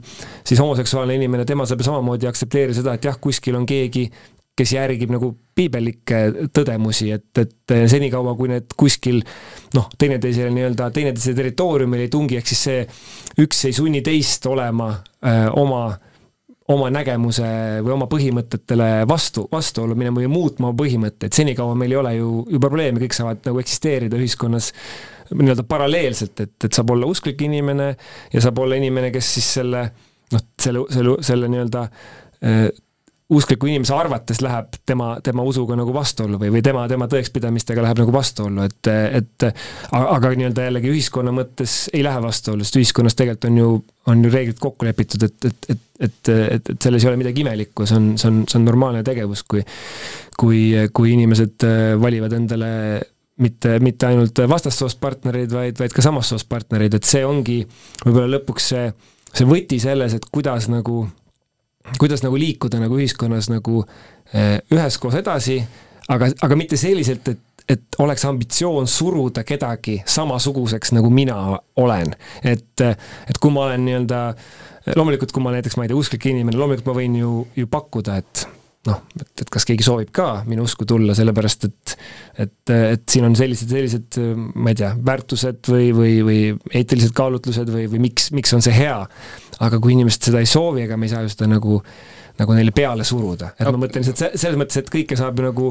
siis homoseksuaalne inimene, tema saab ju samamoodi aktsepteerida seda, et jah, kuskil on keegi, kes järgib nagu piibellikke tõdemusi, et, et senikaua, kui need kuskil noh, teineteisele nii-öelda, teineteise territooriumil ei tungi, ehk siis see üks ei sunni teist olema öö, oma oma nägemuse või oma põhimõtetele vastu, vastuollu minema või muutma põhimõtteid, senikaua meil ei ole ju, ju probleemi, kõik saavad nagu eksisteerida ühiskonnas nii-öelda paralleelselt, et, et saab olla usklik inimene ja saab olla inimene, kes siis selle noh, selle, selle, selle nii-öelda uskliku inimese arvates läheb tema, tema usuga nagu vastuollu või, või tema, tema tõekspidamistega läheb nagu vastuollu, et, et aga nii-öelda jällegi ühiskonna mõttes ei lähe vastuollu, sest ühiskonnas tegelikult on ju, on ju reeglid kokku lepitud, et, et, et, et, et, et selles ei ole midagi imelikku, see on, see on, see on normaalne tegevus, kui kui, kui inimesed valivad endale mitte, mitte ainult vastassoost partnereid, vaid, vaid ka samast soost partnereid, et see ongi võib-olla lõpuks see, see võti selles, et kuidas nagu kuidas nagu liikuda nagu ühiskonnas nagu eh, üheskoos edasi, aga, aga mitte selliselt, et et oleks ambitsioon suruda kedagi samasuguseks, nagu mina olen. et, et kui ma olen nii-öelda, loomulikult kui ma näiteks, ma ei tea, usklik inimene, loomulikult ma võin ju, ju pakkuda, et noh, et, et kas keegi soovib ka minu usku tulla, sellepärast et et, et siin on sellised, sellised ma ei tea, väärtused või, või, või eetilised kaalutlused või, või miks, miks on see hea. Aga kui inimesed seda ei soovi, ega me ei saa ju seda nagu, nagu neile peale suruda, et ma mõtlen lihtsalt selles mõttes, et kõike saab ju nagu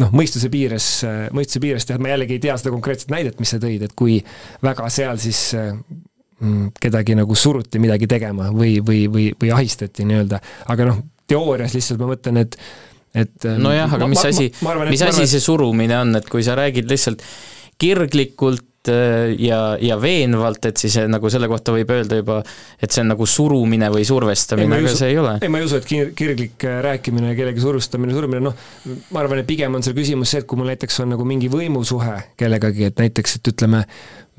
noh, mõistuse piires, mõistuse piires teha, ma jällegi ei tea seda konkreetset näidet, mis sa tõid, et kui väga seal siis mm, kedagi nagu suruti midagi tegema või, või, või, või ahistati nii-öelda, aga noh, teoorias lihtsalt ma mõtlen, et et nojah, aga mis ma, asi, mis asi see surumine on, et kui sa räägid lihtsalt kirglikult äh, ja, ja veenvalt, et siis äh, nagu selle kohta võib öelda juba, et see on nagu surumine või survestamine, aga usu, see ei ole. ei, ma ei usu, et kir-, kirglik äh, rääkimine ja kellegi survestamine, surumine, noh, ma arvan, et pigem on seal küsimus see, et kui mul näiteks on nagu mingi võimusuhe kellegagi, et näiteks, et ütleme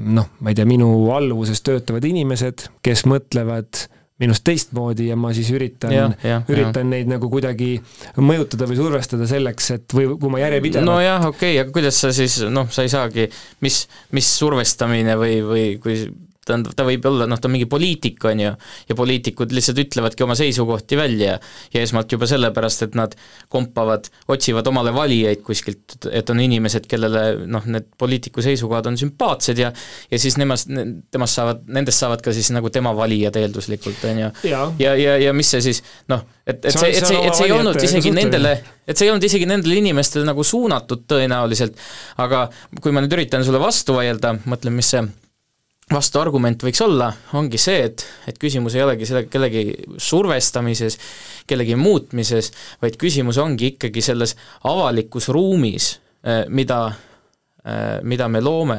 noh, ma ei tea, minu alluvuses töötavad inimesed, kes mõtlevad minust teistmoodi ja ma siis üritan, üritan ja. neid nagu kuidagi mõjutada või survestada selleks, et või kui ma järjepidevalt nojah, okei okay,, aga kuidas sa siis noh, sa ei saagi, mis, mis survestamine või, või kui tähendab, ta võib olla, noh, ta on mingi poliitik, on ju, ja poliitikud lihtsalt ütlevadki oma seisukohti välja ja esmalt juba sellepärast, et nad kompavad, otsivad omale valijaid kuskilt, et on inimesed, kellele noh, need poliitiku seisukohad on sümpaatsed ja ja siis nemast, temast saavad, nendest saavad ka siis nagu tema valijad eelduslikult, on ju. ja, ja, ja, ja mis see siis noh, et, et see, et see, et see ei olnud isegi nendele, et see ei olnud isegi nendele inimestele nagu suunatud tõenäoliselt, aga kui ma nüüd üritan sulle vastu vaielda, mõtlen, mis see vastuargument võiks olla, ongi see, et, et küsimus ei olegi selle kellegi survestamises, kellegi muutmises, vaid küsimus ongi ikkagi selles avalikus ruumis, eh, mida mida me loome.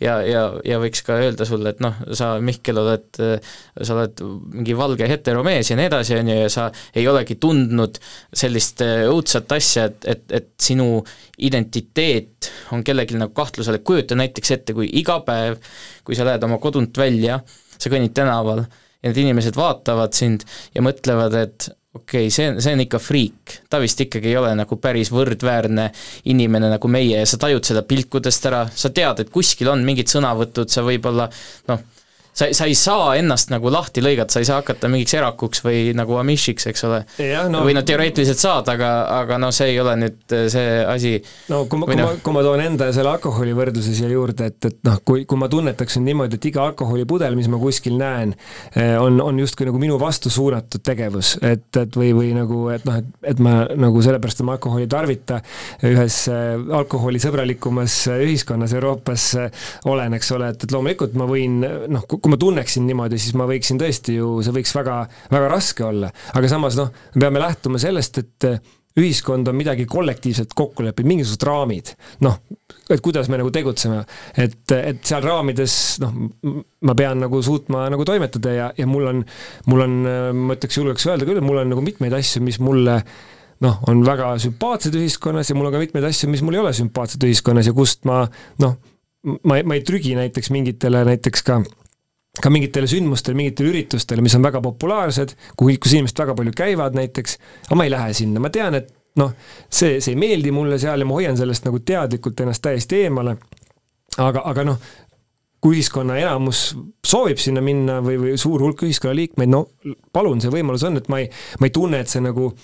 Ja, ja, ja võiks ka öelda sulle, et noh, sa, Mihkel, oled, äh, sa oled mingi valge heteromees ja nii edasi, on ju, ja sa ei olegi tundnud sellist äh, õudsat asja, et, et, et sinu identiteet on kellelgi nagu kahtluse all, et kujuta näiteks ette, kui iga päev, kui sa lähed oma kodunt välja, sa kõnnid tänaval ja need inimesed vaatavad sind ja mõtlevad, et okei okay,, see, see on ikka friik, ta vist ikkagi ei ole nagu päris võrdväärne inimene nagu meie ja sa tajud seda pilkudest ära, sa tead, et kuskil on mingid sõnavõtud, sa võib-olla noh, sa, sa ei saa ennast nagu lahti lõigata, sa ei saa hakata mingiks erakuks või nagu amishiks, eks ole. No, või no teoreetiliselt saad, aga, aga no see ei ole nüüd see asi. no kui ma, kui no, ma, kui ma toon enda selle alkoholivõrdluse siia juurde, et, et noh, kui, kui ma tunnetaksin niimoodi, et iga alkoholipudel, mis ma kuskil näen, eh, on, on justkui nagu minu vastu suunatud tegevus, et, et või, või nagu, et noh, et, et ma nagu sellepärast oma alkoholi tarvita, ühes eh, alkoholisõbralikumas ühiskonnas Euroopas eh, olen, eks ole, et, et loomulikult ma võin noh, kui ma tunneksin niimoodi, siis ma võiksin tõesti ju, see võiks väga, väga raske olla. aga samas noh, me peame lähtuma sellest, et ühiskond on midagi kollektiivselt kokku leppinud, mingisugused raamid, noh, et kuidas me nagu tegutseme, et, et seal raamides noh, ma pean nagu suutma nagu toimetada ja, ja mul on, mul on, ma ütleks, julgeks öelda küll, mul on nagu mitmeid asju, mis mulle noh, on väga sümpaatsed ühiskonnas ja mul on ka mitmeid asju, mis mul ei ole sümpaatsed ühiskonnas ja kust ma noh, ma, ma ei trügi näiteks mingitele näiteks ka ka mingitele sündmustele, mingitele üritustele, mis on väga populaarsed, kuhu, kus inimesed väga palju käivad näiteks, aga ma ei lähe sinna, ma tean, et noh, see, see ei meeldi mulle seal ja ma hoian sellest nagu teadlikult ennast täiesti eemale, aga, aga noh, kui ühiskonna enamus soovib sinna minna või, või suur hulk ühiskonnaliikmeid, no palun, see võimalus on, et ma ei, ma ei tunne, et see nagu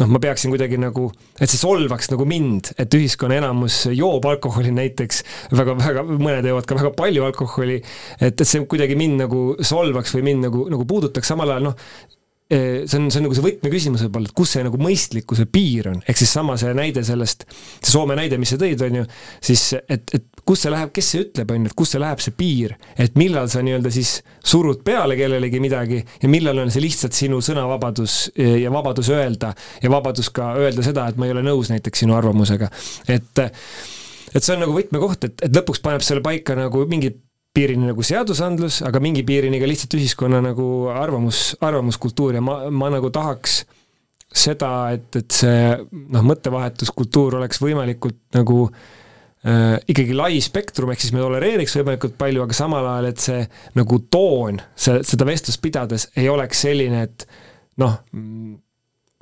noh, ma peaksin kuidagi nagu, et see solvaks nagu mind, et ühiskonna enamus joob alkoholi näiteks väga, väga, mõned joovad ka väga palju alkoholi, et, et see kuidagi mind nagu solvaks või mind nagu, nagu puudutaks, samal ajal noh, see on, see on nagu see võtmeküsimus võib-olla, et kus see nagu mõistlikkuse piir on, ehk siis sama see näide sellest, see Soome näide, mis sa tõid, on ju, siis et, et kus see läheb, kes see ütleb, on ju, et kus see läheb, see piir, et millal sa nii-öelda siis surud peale kellelegi midagi ja millal on see lihtsalt sinu sõnavabadus ja vabadus öelda ja vabadus ka öelda seda, et ma ei ole nõus näiteks sinu arvamusega. et et see on nagu võtmekoht, et, et lõpuks paneb selle paika nagu mingid piirini nagu seadusandlus, aga mingi piirini ka lihtsalt ühiskonna nagu arvamus, arvamuskultuur. Ja ma, ma nagu tahaks seda, et, et see noh, mõttevahetuskultuur oleks võimalikult nagu äh, ikkagi lai spektrum, ehk siis me tolereeriks võimalikult palju, aga samal ajal, et see nagu toon, see, seda vestlust pidades ei oleks selline, et noh,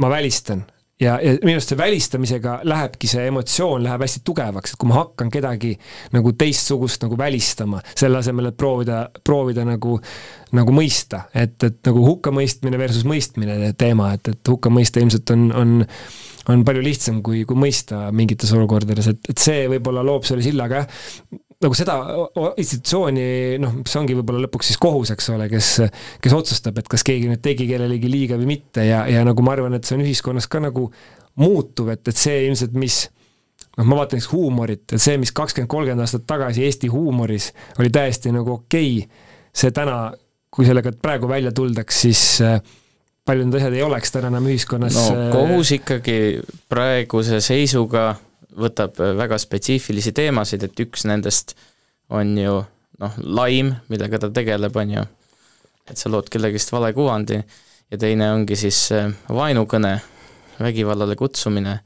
ma välistan, ja, ja minu arust see välistamisega lähebki see emotsioon läheb hästi tugevaks, et kui ma hakkan kedagi nagu teistsugust nagu välistama, selle asemel, et proovida, proovida nagu, nagu mõista, et, et nagu hukkamõistmine versus mõistmine teema, et, et hukka mõista ilmselt on, on on palju lihtsam kui, kui mõista mingites olukordades, et, et see võib-olla loob selle silla, aga jah, nagu seda institutsiooni, noh, see ongi võib-olla lõpuks siis kohus, eks ole, kes, kes otsustab, et kas keegi nüüd tegi kellelegi liiga või mitte ja, ja nagu ma arvan, et see on ühiskonnas ka nagu muutuv, et, et see ilmselt, mis noh, ma vaatan näiteks huumorit, et see, mis kakskümmend, kolmkümmend aastat tagasi Eesti huumoris oli täiesti nagu okei okay,, see täna, kui sellega praegu välja tuldaks, siis äh, paljud asjad ei oleks täna enam ühiskonnas no äh, kohus ikkagi praeguse seisuga võtab äh, väga spetsiifilisi teemasid, et üks nendest on ju noh, laim, millega ta tegeleb, on ju, et sa lood kellegist vale kuvandi, ja teine ongi siis äh, vaenukõne, vägivallale kutsumine,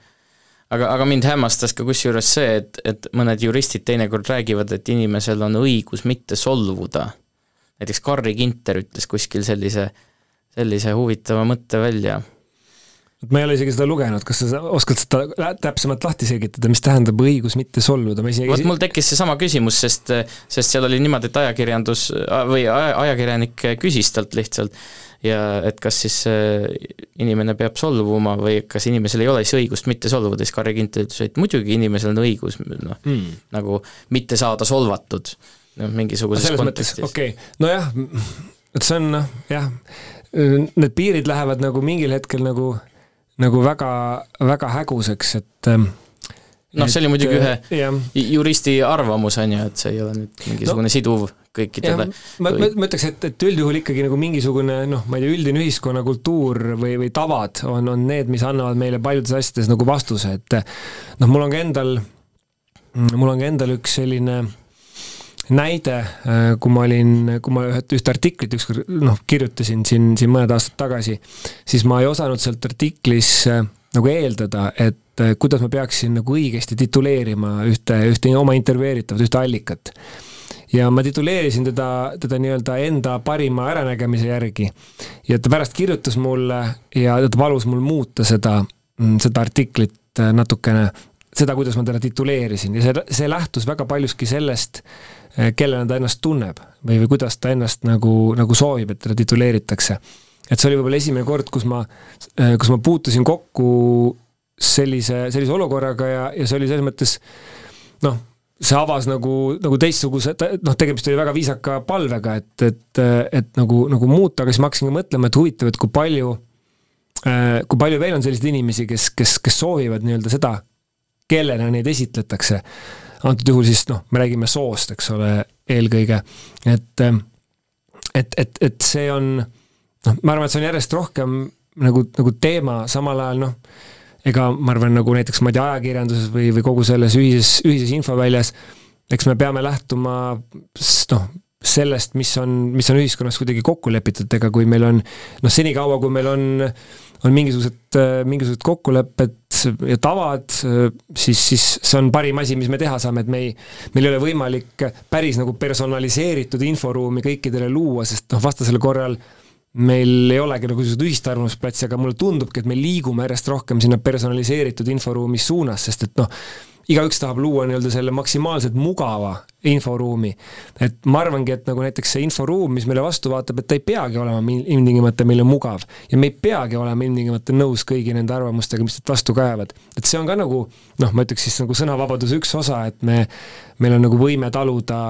aga, aga mind hämmastas ka kusjuures see, et, et mõned juristid teinekord räägivad, et inimesel on õigus mitte solvuda. näiteks Carri Ginter ütles kuskil sellise, sellise huvitava mõtte välja ma ei ole isegi seda lugenud, kas sa oskad seda täpsemalt lahti selgitada, mis tähendab õigus mitte solvuda, ma isegi vot mul tekkis seesama küsimus, sest, sest seal oli niimoodi, et ajakirjandus või ajakirjanik küsis talt lihtsalt ja et kas siis äh, inimene peab solvuma või kas inimesel ei ole siis õigust mitte solvuda, siis Carri Ginter ütles, et muidugi inimesel on õigus noh mm., nagu mitte saada solvatud, noh mingisuguses kontekstis. okei okay., nojah, et see on noh, jah, need piirid lähevad nagu mingil hetkel nagu nagu väga, väga häguseks, et ähm, noh, see oli muidugi ühe jah. juristi arvamus, on ju, et see ei ole nüüd mingisugune no, siduv kõikidele. ma, ma, ma ütleks, et, et üldjuhul ikkagi nagu mingisugune noh, ma ei tea, üldine ühiskonnakultuur või, või tavad on, on need, mis annavad meile paljudes asjades nagu vastuse, et noh, mul on ka endal, mul on ka endal üks selline näide, äh, kui ma olin, kui ma üht, ühte artiklit ükskord noh, kirjutasin siin, siin mõned aastad tagasi, siis ma ei osanud sealt artiklis äh, nagu eeldada, et äh, kuidas ma peaksin nagu õigesti tituleerima ühte, ühte oma intervjueeritavat, ühte allikat. ja ma tituleerisin teda, teda nii-öelda enda parima äranägemise järgi. ja ta pärast kirjutas mulle ja ta palus mul muuta seda, mm, seda artiklit natukene, seda, kuidas ma teda tituleerisin ja see, see lähtus väga paljuski sellest, äh, kellena ta ennast tunneb või, või kuidas ta ennast nagu, nagu soovib, et teda tituleeritakse. et see oli võib-olla esimene kord, kus ma, kus ma puutusin kokku sellise, sellise olukorraga ja, ja see oli selles mõttes noh, see avas nagu, nagu teistsuguse, noh, tegemist oli väga viisaka palvega, et, et, et nagu, nagu muuta, aga siis ma hakkasin ka mõtlema, et huvitav, et kui palju, kui palju veel on selliseid inimesi, kes, kes, kes soovivad nii-öelda seda, kellena neid esitletakse. antud juhul siis noh, me räägime soost, eks ole, eelkõige, et, et, et, et see on noh, ma arvan, et see on järjest rohkem nagu, nagu teema, samal ajal noh, ega ma arvan, nagu näiteks ma ei tea, ajakirjanduses või, või kogu selles ühises, ühises infoväljas, eks me peame lähtuma noh, sellest, mis on, mis on ühiskonnas kuidagi kokku lepitud, ega kui meil on noh, senikaua, kui meil on, on mingisugused, mingisugused kokkulepped ja tavad, siis, siis see on parim asi, mis me teha saame, et me ei, meil ei ole võimalik päris nagu personaliseeritud inforuumi kõikidele luua, sest noh, vastasel korral äh, meil ei olegi nagu niisugust ühist arvamusplatsi, aga mulle tundubki, et me liigume järjest rohkem sinna personaliseeritud inforuumi suunas, sest et noh, igaüks tahab luua nii-öelda selle maksimaalselt mugava inforuumi. et ma arvangi, et nagu näiteks see inforuum, mis meile vastu vaatab, et ta ei peagi olema ilmtingimata meile mugav ja me ei peagi olema ilmtingimata nõus kõigi nende arvamustega, mis sealt vastu kaevad. et see on ka nagu noh, ma ütleks siis nagu sõnavabaduse üks osa, et me, meil on nagu võime taluda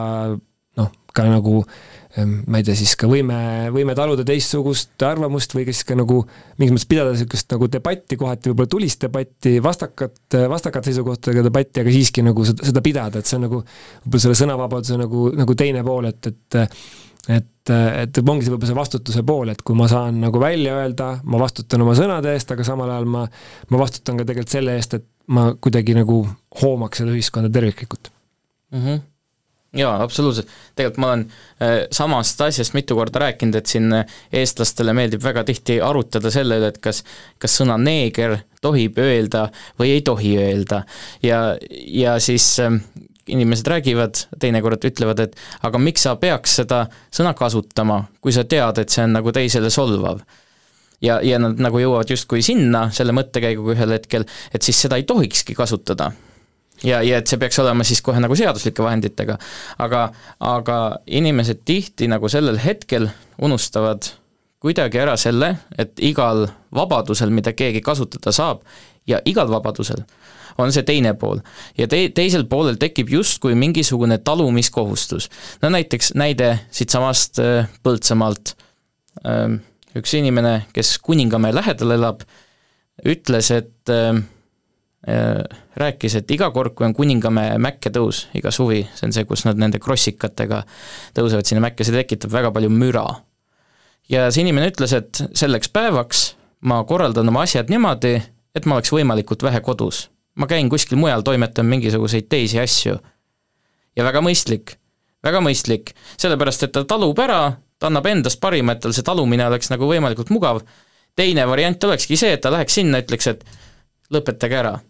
noh, ka nagu äh, ma ei tea, siis ka võime, võime taluda teistsugust arvamust või siis ka nagu mingis mõttes pidada niisugust nagu debatti, kohati võib-olla tulist debatti, vastakat, vastakat seisukohtadega debatti, aga siiski nagu seda, seda pidada, et see on nagu võib-olla selle sõnavabaduse nagu, nagu teine pool, et, et et, et ongi see võib-olla see vastutuse pool, et kui ma saan nagu välja öelda, ma vastutan oma sõnade eest, aga samal ajal ma, ma vastutan ka tegelikult selle eest, et ma kuidagi nagu hoomaks seda ühiskonda terviklikult mm. -hmm jaa, absoluutselt. tegelikult ma olen äh, samast asjast mitu korda rääkinud, et siin äh, eestlastele meeldib väga tihti arutada selle üle, et kas, kas sõna neeger tohib öelda või ei tohi öelda. ja, ja siis äh, inimesed räägivad, teinekord ütlevad, et aga miks sa peaks seda sõna kasutama, kui sa tead, et see on nagu teisele solvav ja, ja nad nagu jõuavad justkui sinna selle mõttekäiguga ühel hetkel, et siis seda ei tohikski kasutada ja, ja et see peaks olema siis kohe nagu seaduslike vahenditega. aga, aga inimesed tihti nagu sellel hetkel unustavad kuidagi ära selle, et igal vabadusel, mida keegi kasutada saab, ja igal vabadusel on see teine pool. ja te-, teisel poolel tekib justkui mingisugune talumiskohustus. no näiteks näide siitsamast äh, Põltsamaalt, üks inimene, kes Kuningamäe lähedal elab, ütles, et Äh, rääkis, et iga kord, kui on Kuningamäe mäkke tõus, iga suvi, see on see, kus nad nende krossikatega tõusevad sinna mäkke, see tekitab väga palju müra. ja see inimene ütles, et selleks päevaks ma korraldan oma asjad niimoodi, et ma oleks võimalikult vähe kodus. ma käin kuskil mujal, toimetan mingisuguseid teisi asju. ja väga mõistlik, väga mõistlik, sellepärast et ta talub ära, ta annab endast parima, et tal see talumine oleks nagu võimalikult mugav, teine variant olekski see, et ta läheks sinna, ütleks, et lõpetage ära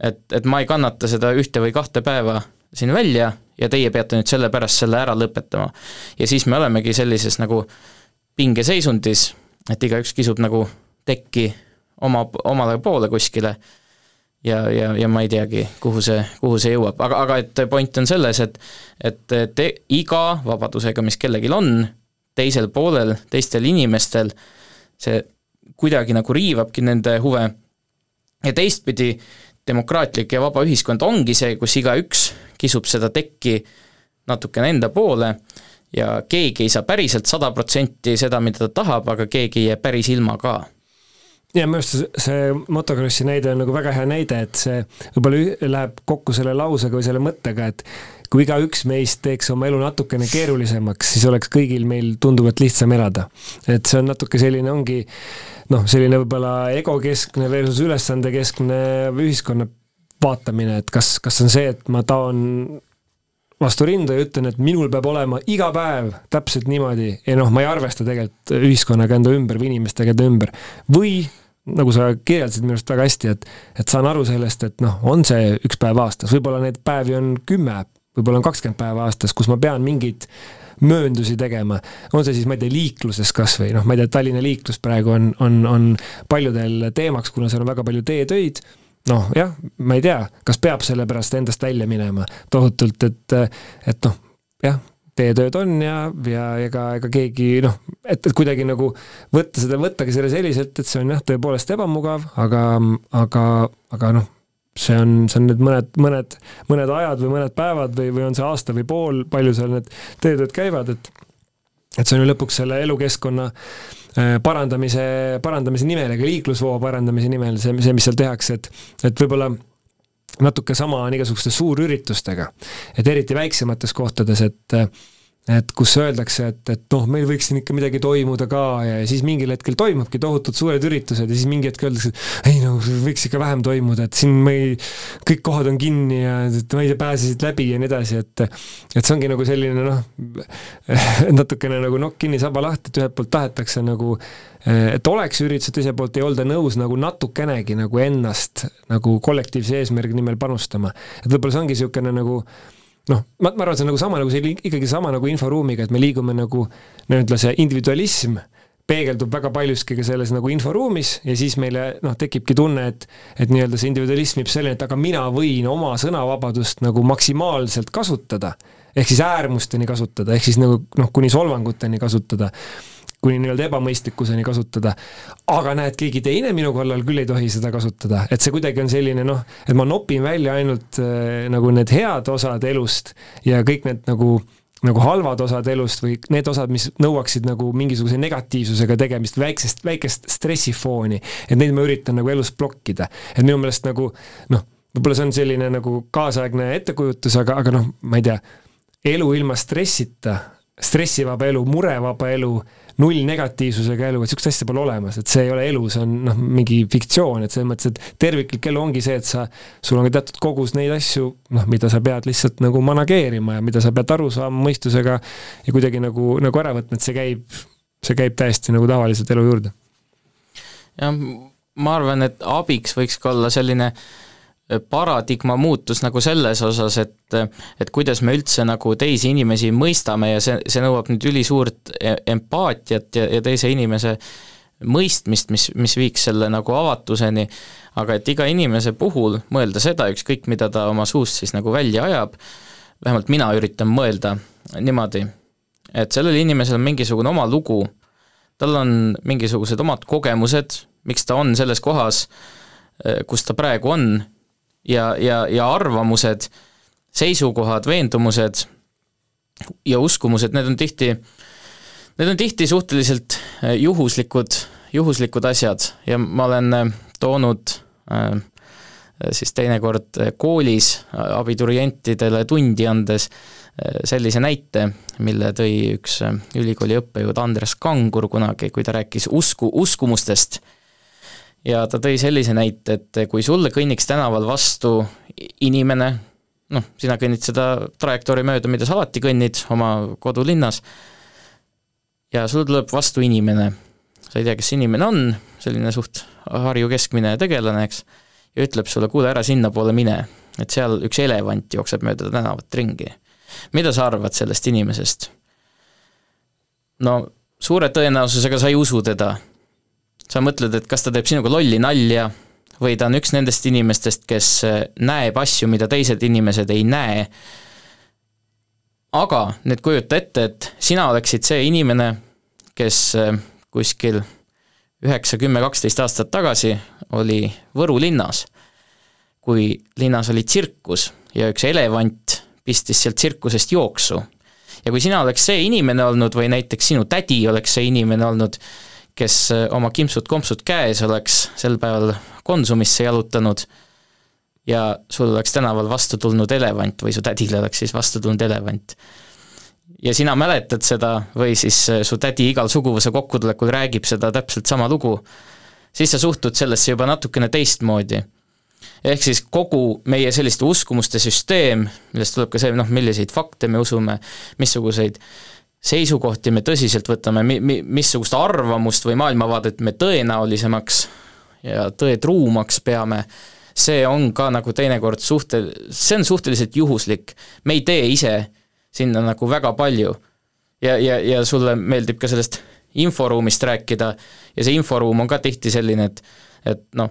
et, et ma ei kannata seda ühte või kahte päeva siin välja ja teie peate nüüd selle pärast selle ära lõpetama. ja siis me olemegi sellises nagu pingeseisundis, et igaüks kisub nagu tekki oma, omale poole kuskile ja, ja, ja ma ei teagi, kuhu see, kuhu see jõuab, aga, aga et point on selles, et et te, iga vabadusega, mis kellelgi on, teisel poolel, teistel inimestel, see kuidagi nagu riivabki nende huve ja teistpidi demokraatlik ja vaba ühiskond ongi see, kus igaüks kisub seda tekki natukene enda poole ja keegi ei saa päriselt sada protsenti seda, mida ta tahab, aga keegi ei jää päris ilma ka. Ja minu arust see motokrossi näide on nagu väga hea näide, et see võib-olla läheb kokku selle lausega või selle mõttega, et kui igaüks meist teeks oma elu natukene keerulisemaks, siis oleks kõigil meil tunduvalt lihtsam elada. et see on natuke selline, ongi noh, selline võib-olla egokeskne versus ülesandekeskne ühiskonna vaatamine, et kas, kas on see, et ma taon vastu rinda ja ütlen, et minul peab olema iga päev täpselt niimoodi ja noh, ma ei arvesta tegelikult ühiskonnaga enda ümber või inimestega enda ümber. või nagu sa kirjeldasid minu arust väga hästi, et, et saan aru sellest, et noh, on see üks päev aastas, võib-olla neid päevi on kümme, võib-olla on kakskümmend päeva aastas, kus ma pean mingeid mööndusi tegema. on see siis, ma ei tea, liikluses kas või noh, ma ei tea, Tallinna liiklus praegu on, on, on paljudel teemaks, kuna seal on väga palju teetöid noh, jah, ma ei tea, kas peab selle pärast endast välja minema tohutult, et, et noh, jah, teetööd on ja, ja ega, ega keegi noh, et, et kuidagi nagu võtta seda, võttagi selle selliselt, et see on jah, tõepoolest ebamugav, aga, aga, aga noh, see on, see on need mõned, mõned, mõned ajad või mõned päevad või, või on see aasta või pool, palju seal need teetööd käivad, et et see on ju lõpuks selle elukeskkonna äh, parandamise, parandamise nimel, ega liiklusvoo parandamise nimel, see, see, mis seal tehakse, et et võib-olla natuke sama on igasuguste suurüritustega. et eriti väiksemates kohtades, et et kus öeldakse, et, et noh, meil võiks siin ikka midagi toimuda ka ja siis mingil hetkel toimubki tohutud suured üritused ja siis mingi hetk öeldakse, et ei no võiks ikka vähem toimuda, et siin me ei, kõik kohad on kinni ja et ma ei tea, pääsesid läbi ja nii edasi, et et see ongi nagu selline noh, natukene nagu nokk kinni, saba lahti, et ühelt poolt tahetakse nagu et oleks üritused, teiselt poolt ei olda nõus nagu natukenegi nagu ennast nagu kollektiivse eesmärgi nimel panustama. et võib-olla see ongi niisugune nagu noh, ma, ma arvan, see on nagu sama nagu see ikkagi sama nagu inforuumiga, et me liigume nagu nii-öelda see individualism peegeldub väga paljuski ka selles nagu inforuumis ja siis meile noh, tekibki tunne, et et nii-öelda see individualism viib selleni, et aga mina võin oma sõnavabadust nagu maksimaalselt kasutada, ehk siis äärmusteni kasutada, ehk siis nagu noh, kuni solvanguteni kasutada kuni nii-öelda ebamõistlikkuseni kasutada. aga näed, keegi teine minu kallal küll ei tohi seda kasutada, et see kuidagi on selline noh, et ma nopin välja ainult äh, nagu need head osad elust ja kõik need nagu nagu halvad osad elust või need osad, mis nõuaksid nagu mingisuguse negatiivsusega tegemist, väiksest, väikest stressifooni, et neid ma üritan nagu elus blokkida. et minu meelest nagu noh, võib-olla see on selline nagu kaasaegne ettekujutus, aga, aga noh, ma ei tea, elu ilma stressita, stressivaba elu, murevaba elu nullnegatiivsusega elu, et niisugust asja pole olemas, et see ei ole elu, see on noh, mingi fiktsioon, et selles mõttes, et terviklik elu ongi see, et sa, sul on ka teatud kogus neid asju, noh, mida sa pead lihtsalt nagu manageerima ja mida sa pead aru saama mõistusega ja kuidagi nagu, nagu ära võtma, et see käib, see käib täiesti nagu tavaliselt elu juurde. jah, ma arvan, et abiks võiks ka olla selline äh, paradigma muutus nagu selles osas, et et kuidas me üldse nagu teisi inimesi mõistame ja see, see nõuab nüüd ülisuurt e-, empaatiat ja, ja teise inimese mõistmist, mis, mis viiks selle nagu avatuseni, aga et iga inimese puhul mõelda seda, ükskõik mida ta oma suust siis nagu välja ajab, vähemalt mina üritan mõelda niimoodi, et sellel inimesel on mingisugune oma lugu, tal on mingisugused omad kogemused, miks ta on selles kohas, kus ta praegu on ja, ja, ja arvamused, seisukohad, veendumused ja uskumused, need on tihti, need on tihti suhteliselt äh, juhuslikud, juhuslikud asjad. Ja ma olen äh, toonud äh, siis teinekord koolis abiturientidele tundi andes sellise näite, mille tõi üks ülikooli õppejõud Andres Kangur kunagi, kui ta rääkis usku, uskumustest ja ta tõi sellise näite, et kui sulle kõnniks tänaval vastu inimene, noh, sina kõnnid seda trajektoori mööda, mida sa alati kõnnid oma kodulinnas, ja sul tuleb vastu inimene, sa ei tea, kes see inimene on, selline suht Harju keskmine tegelane, eks, ja ütleb sulle, kuule, ära sinnapoole mine, et seal üks elevant jookseb mööda tänavat ringi. mida sa arvad sellest inimesest? no suure tõenäosusega sa ei usu teda sa mõtled, et kas ta teeb sinuga lolli nalja või ta on üks nendest inimestest, kes äh, näeb asju, mida teised inimesed ei näe. aga nüüd kujuta ette, et sina oleksid see inimene, kes äh, kuskil üheksa, kümme, kaksteist aastat tagasi oli Võru linnas, kui linnas oli tsirkus ja üks elevant pistis sealt tsirkusest jooksu. ja kui sina oleks see inimene olnud või näiteks sinu tädi oleks see inimene olnud, kes äh, oma kimpsud-kompsud käes oleks sel päeval Konsumisse jalutanud ja sul oleks tänaval vastu tulnud elevant või su tädile oleks siis vastu tulnud elevant. ja sina mäletad seda või siis äh, su tädi igal suguvõsa kokkutulekul räägib seda täpselt sama lugu, siis sa suhtud sellesse juba natukene teistmoodi. ehk siis kogu meie selliste uskumuste süsteem, millest tuleb ka see, noh, milliseid fakte me usume, missuguseid äh, seisukohti me tõsiselt võtame, mi-, mi-, missugust arvamust või maailmavaadet me tõenäolisemaks ja tõetruumaks peame, see on ka nagu teinekord suhtel-, see on suhteliselt juhuslik. me ei tee ise sinna nagu väga palju. ja, ja, ja sulle meeldib ka sellest inforuumist rääkida ja see inforuum on ka tihti selline, et et noh,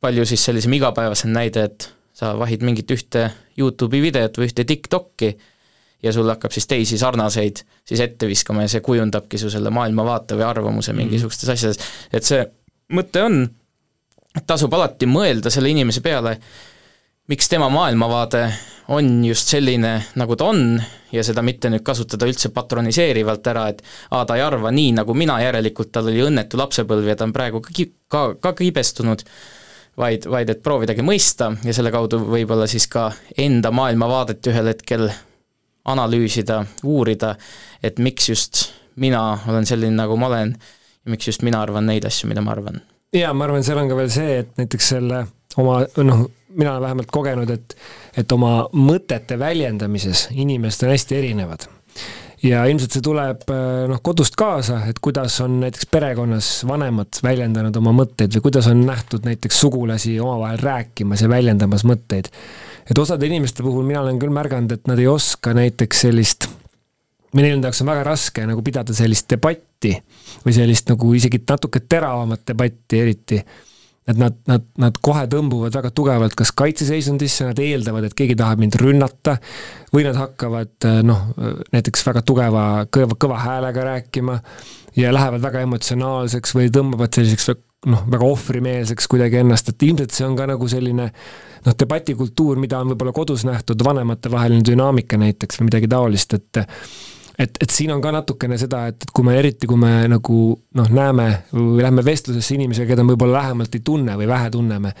palju siis sellisem igapäevasem näide, et sa vahid mingit ühte YouTube'i videot või ühte TikTok'i ja sul hakkab siis teisi sarnaseid siis ette viskama ja see kujundabki su selle maailmavaate või arvamuse mhm. mingisugustes asjades, et see mõte on, tasub alati mõelda selle inimese peale, miks tema maailmavaade on just selline, nagu ta on, ja seda mitte nüüd kasutada üldse patroniseerivalt ära, et aa, ta ei arva nii, nagu mina, järelikult tal oli õnnetu lapsepõlv ja ta on praegu ka ki-, ka, ka kibestunud, vaid, vaid et proovidagi mõista ja selle kaudu võib-olla siis ka enda maailmavaadet ühel hetkel analüüsida, uurida, et miks just mina olen selline, nagu ma olen ja miks just mina arvan neid asju, mida ma arvan. jaa, ma arvan, seal on ka veel see, et näiteks selle oma noh, mina olen vähemalt kogenud, et et oma mõtete väljendamises inimesed on hästi erinevad ja ilmselt see tuleb noh, kodust kaasa, et kuidas on näiteks perekonnas vanemad väljendanud oma mõtteid või kuidas on nähtud näiteks sugulasi omavahel rääkimas ja väljendamas mõtteid et osade inimeste puhul mina olen küll märganud, et nad ei oska näiteks sellist või neil enda jaoks on väga raske nagu pidada sellist debatti või sellist nagu isegi natuke teravamat debatti eriti. et nad, nad, nad kohe tõmbuvad väga tugevalt kas kaitseseisundisse, nad eeldavad, et keegi tahab mind rünnata, või nad hakkavad noh, näiteks väga tugeva, kõva, kõva häälega rääkima ja lähevad väga emotsionaalseks või tõmbavad selliseks noh, väga ohvrimeelseks kuidagi ennast, et ilmselt see on ka nagu selline noh, debatikultuur, mida on võib-olla kodus nähtud, vanematevaheline dünaamika näiteks või midagi taolist, et et, et siin on ka natukene seda, et, et kui me eriti, kui me nagu noh, näeme või lähme vestlusesse inimesega, keda me võib-olla lähemalt ei tunne või vähe tunneme,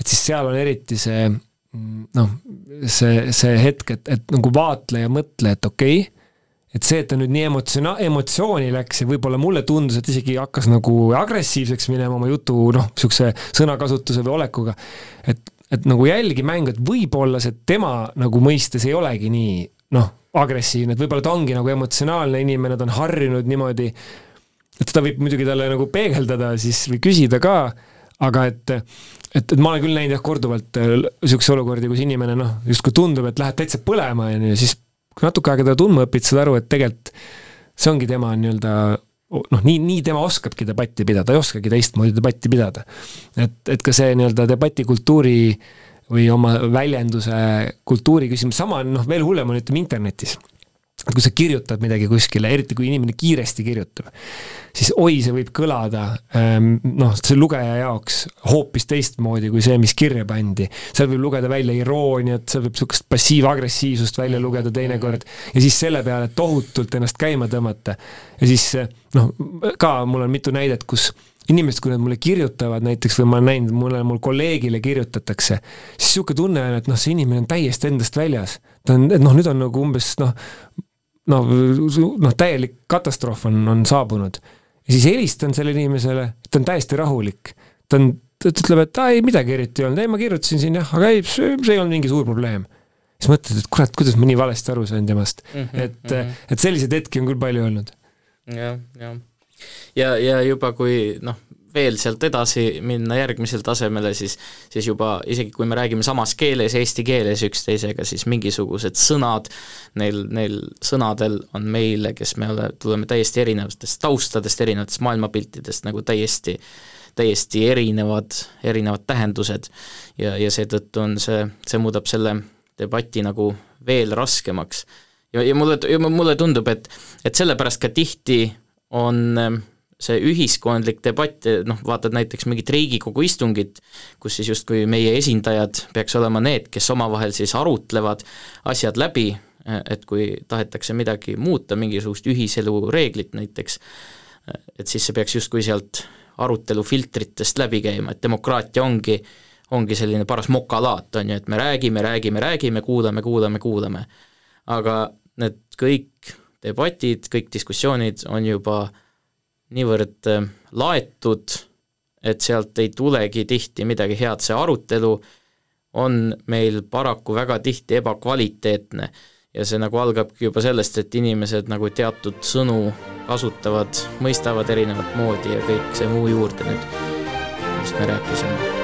et siis seal on eriti see noh, see, see hetk, et, et nagu vaatleja, mõtle, et okei okay,, et see, et ta nüüd nii emotsiona-, emotsiooni läks ja võib-olla mulle tundus, et isegi hakkas nagu agressiivseks minema oma jutu noh, niisuguse sõnakasutuse või olekuga, et et nagu jälgi mängu, et võib-olla see tema nagu mõistes ei olegi nii noh, agressiivne, et võib-olla ta ongi nagu emotsionaalne inimene, ta on harjunud niimoodi, et seda võib muidugi talle nagu peegeldada siis või küsida ka, aga et et, et ma olen küll näinud jah, korduvalt niisuguseid olukordi, kus inimene noh, justkui tundub, et läheb täitsa põlema, on ju, siis kui natuke aega teda tundma õpid, saad aru, et tegelikult see ongi tema nii-öelda noh, nii, nii tema oskabki debatti pidada, ei oskagi teistmoodi debatti pidada. et, et ka see nii-öelda debatikultuuri või oma väljenduse kultuuri küsimus, sama on noh, veel hullem on ütleme internetis et kui sa kirjutad midagi kuskile, eriti kui inimene kiiresti kirjutab, siis oi, see võib kõlada ähm, noh, see lugeja jaoks hoopis teistmoodi kui see, mis kirja pandi. seal võib lugeda välja irooniat, seal võib niisugust passiivagressiivsust välja lugeda teinekord ja siis selle peale tohutult ennast käima tõmmata. ja siis noh, ka mul on mitu näidet, kus inimesed, kui nad mulle kirjutavad näiteks või ma olen näinud, mulle, mul kolleegile kirjutatakse, siis niisugune tunne on, et noh, see inimene on täiesti endast väljas. ta on, et noh, nüüd on nagu umbes noh, noh, noh, täielik katastroof on, on saabunud. ja siis helistan sellele inimesele, ta on täiesti rahulik. ta on, ta ütleb, et aa ei, midagi eriti ei olnud, ei ma kirjutasin siin jah, aga ei, see ei olnud mingi suur probleem. siis mõtled, et kurat, kuidas ma nii valesti aru sain temast mm. -hmm, et mm, -hmm. et selliseid hetki on küll palju olnud ja,. jah, jah. ja, ja juba kui noh, veel sealt edasi minna järgmisele tasemele, siis siis juba isegi kui me räägime samas keeles, eesti keeles üksteisega, siis mingisugused sõnad, neil, neil sõnadel on meile, kes me ole, tuleme täiesti erinevatest taustadest, erinevatest maailmapiltidest nagu täiesti täiesti erinevad, erinevad tähendused ja, ja seetõttu on see, see muudab selle debati nagu veel raskemaks. ja, ja mulle, mulle tundub, et, et sellepärast ka tihti on see ühiskondlik debatt, noh, vaatad näiteks mingit Riigikogu istungit, kus siis justkui meie esindajad peaks olema need, kes omavahel siis arutlevad asjad läbi, et kui tahetakse midagi muuta, mingisugust ühiselu reeglit näiteks, et siis see peaks justkui sealt arutelufiltritest läbi käima, et demokraatia ongi, ongi selline paras mokalaat, on ju, et me räägime, räägime, räägime, kuulame, kuulame, kuulame. aga need kõik debatid, kõik diskussioonid on juba äh, niivõrd äh, laetud, et sealt ei tulegi tihti midagi head, see arutelu on meil paraku väga tihti ebakvaliteetne ja see nagu algabki juba sellest, et inimesed nagu teatud sõnu kasutavad, mõistavad erinevat moodi ja kõik see muu juurde nüüd, millest me rääkisime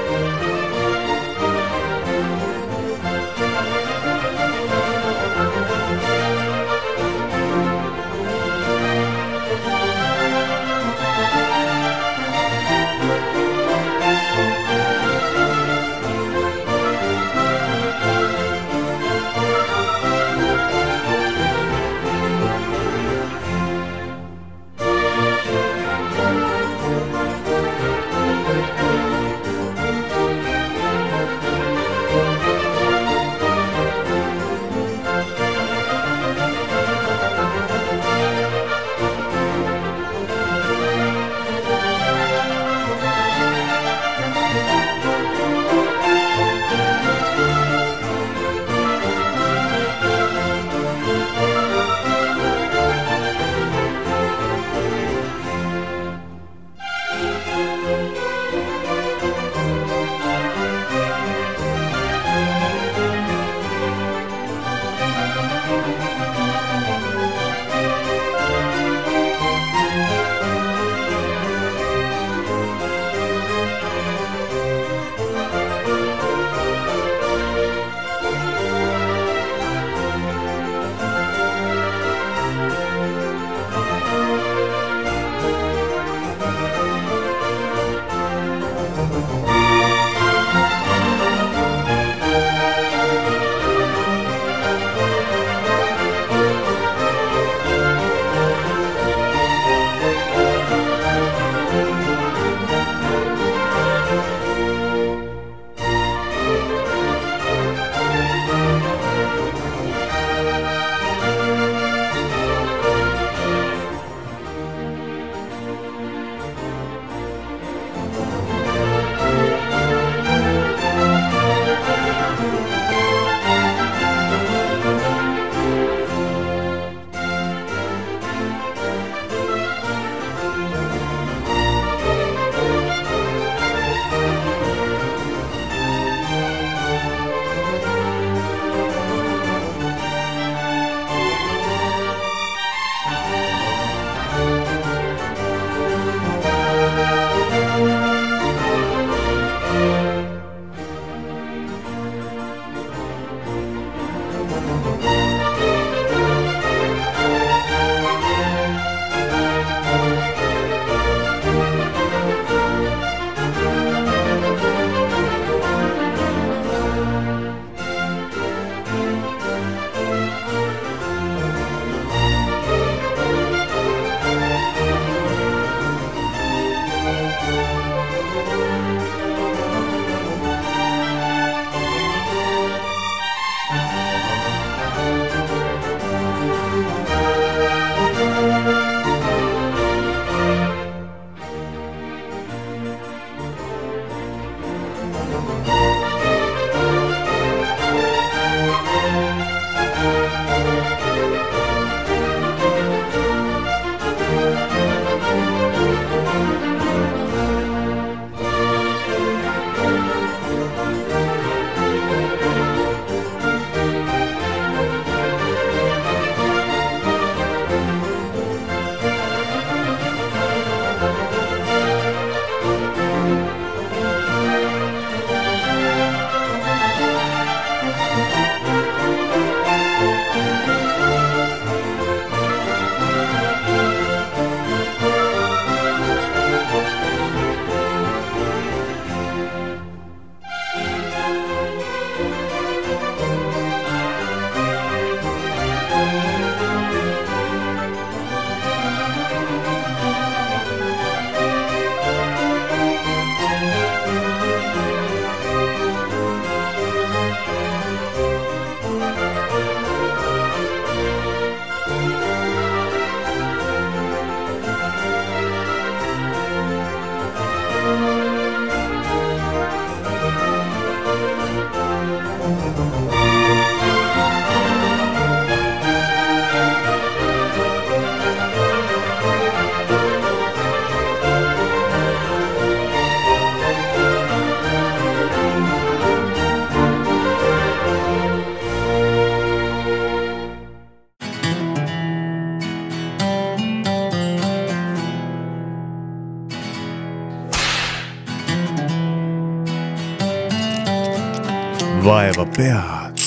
pead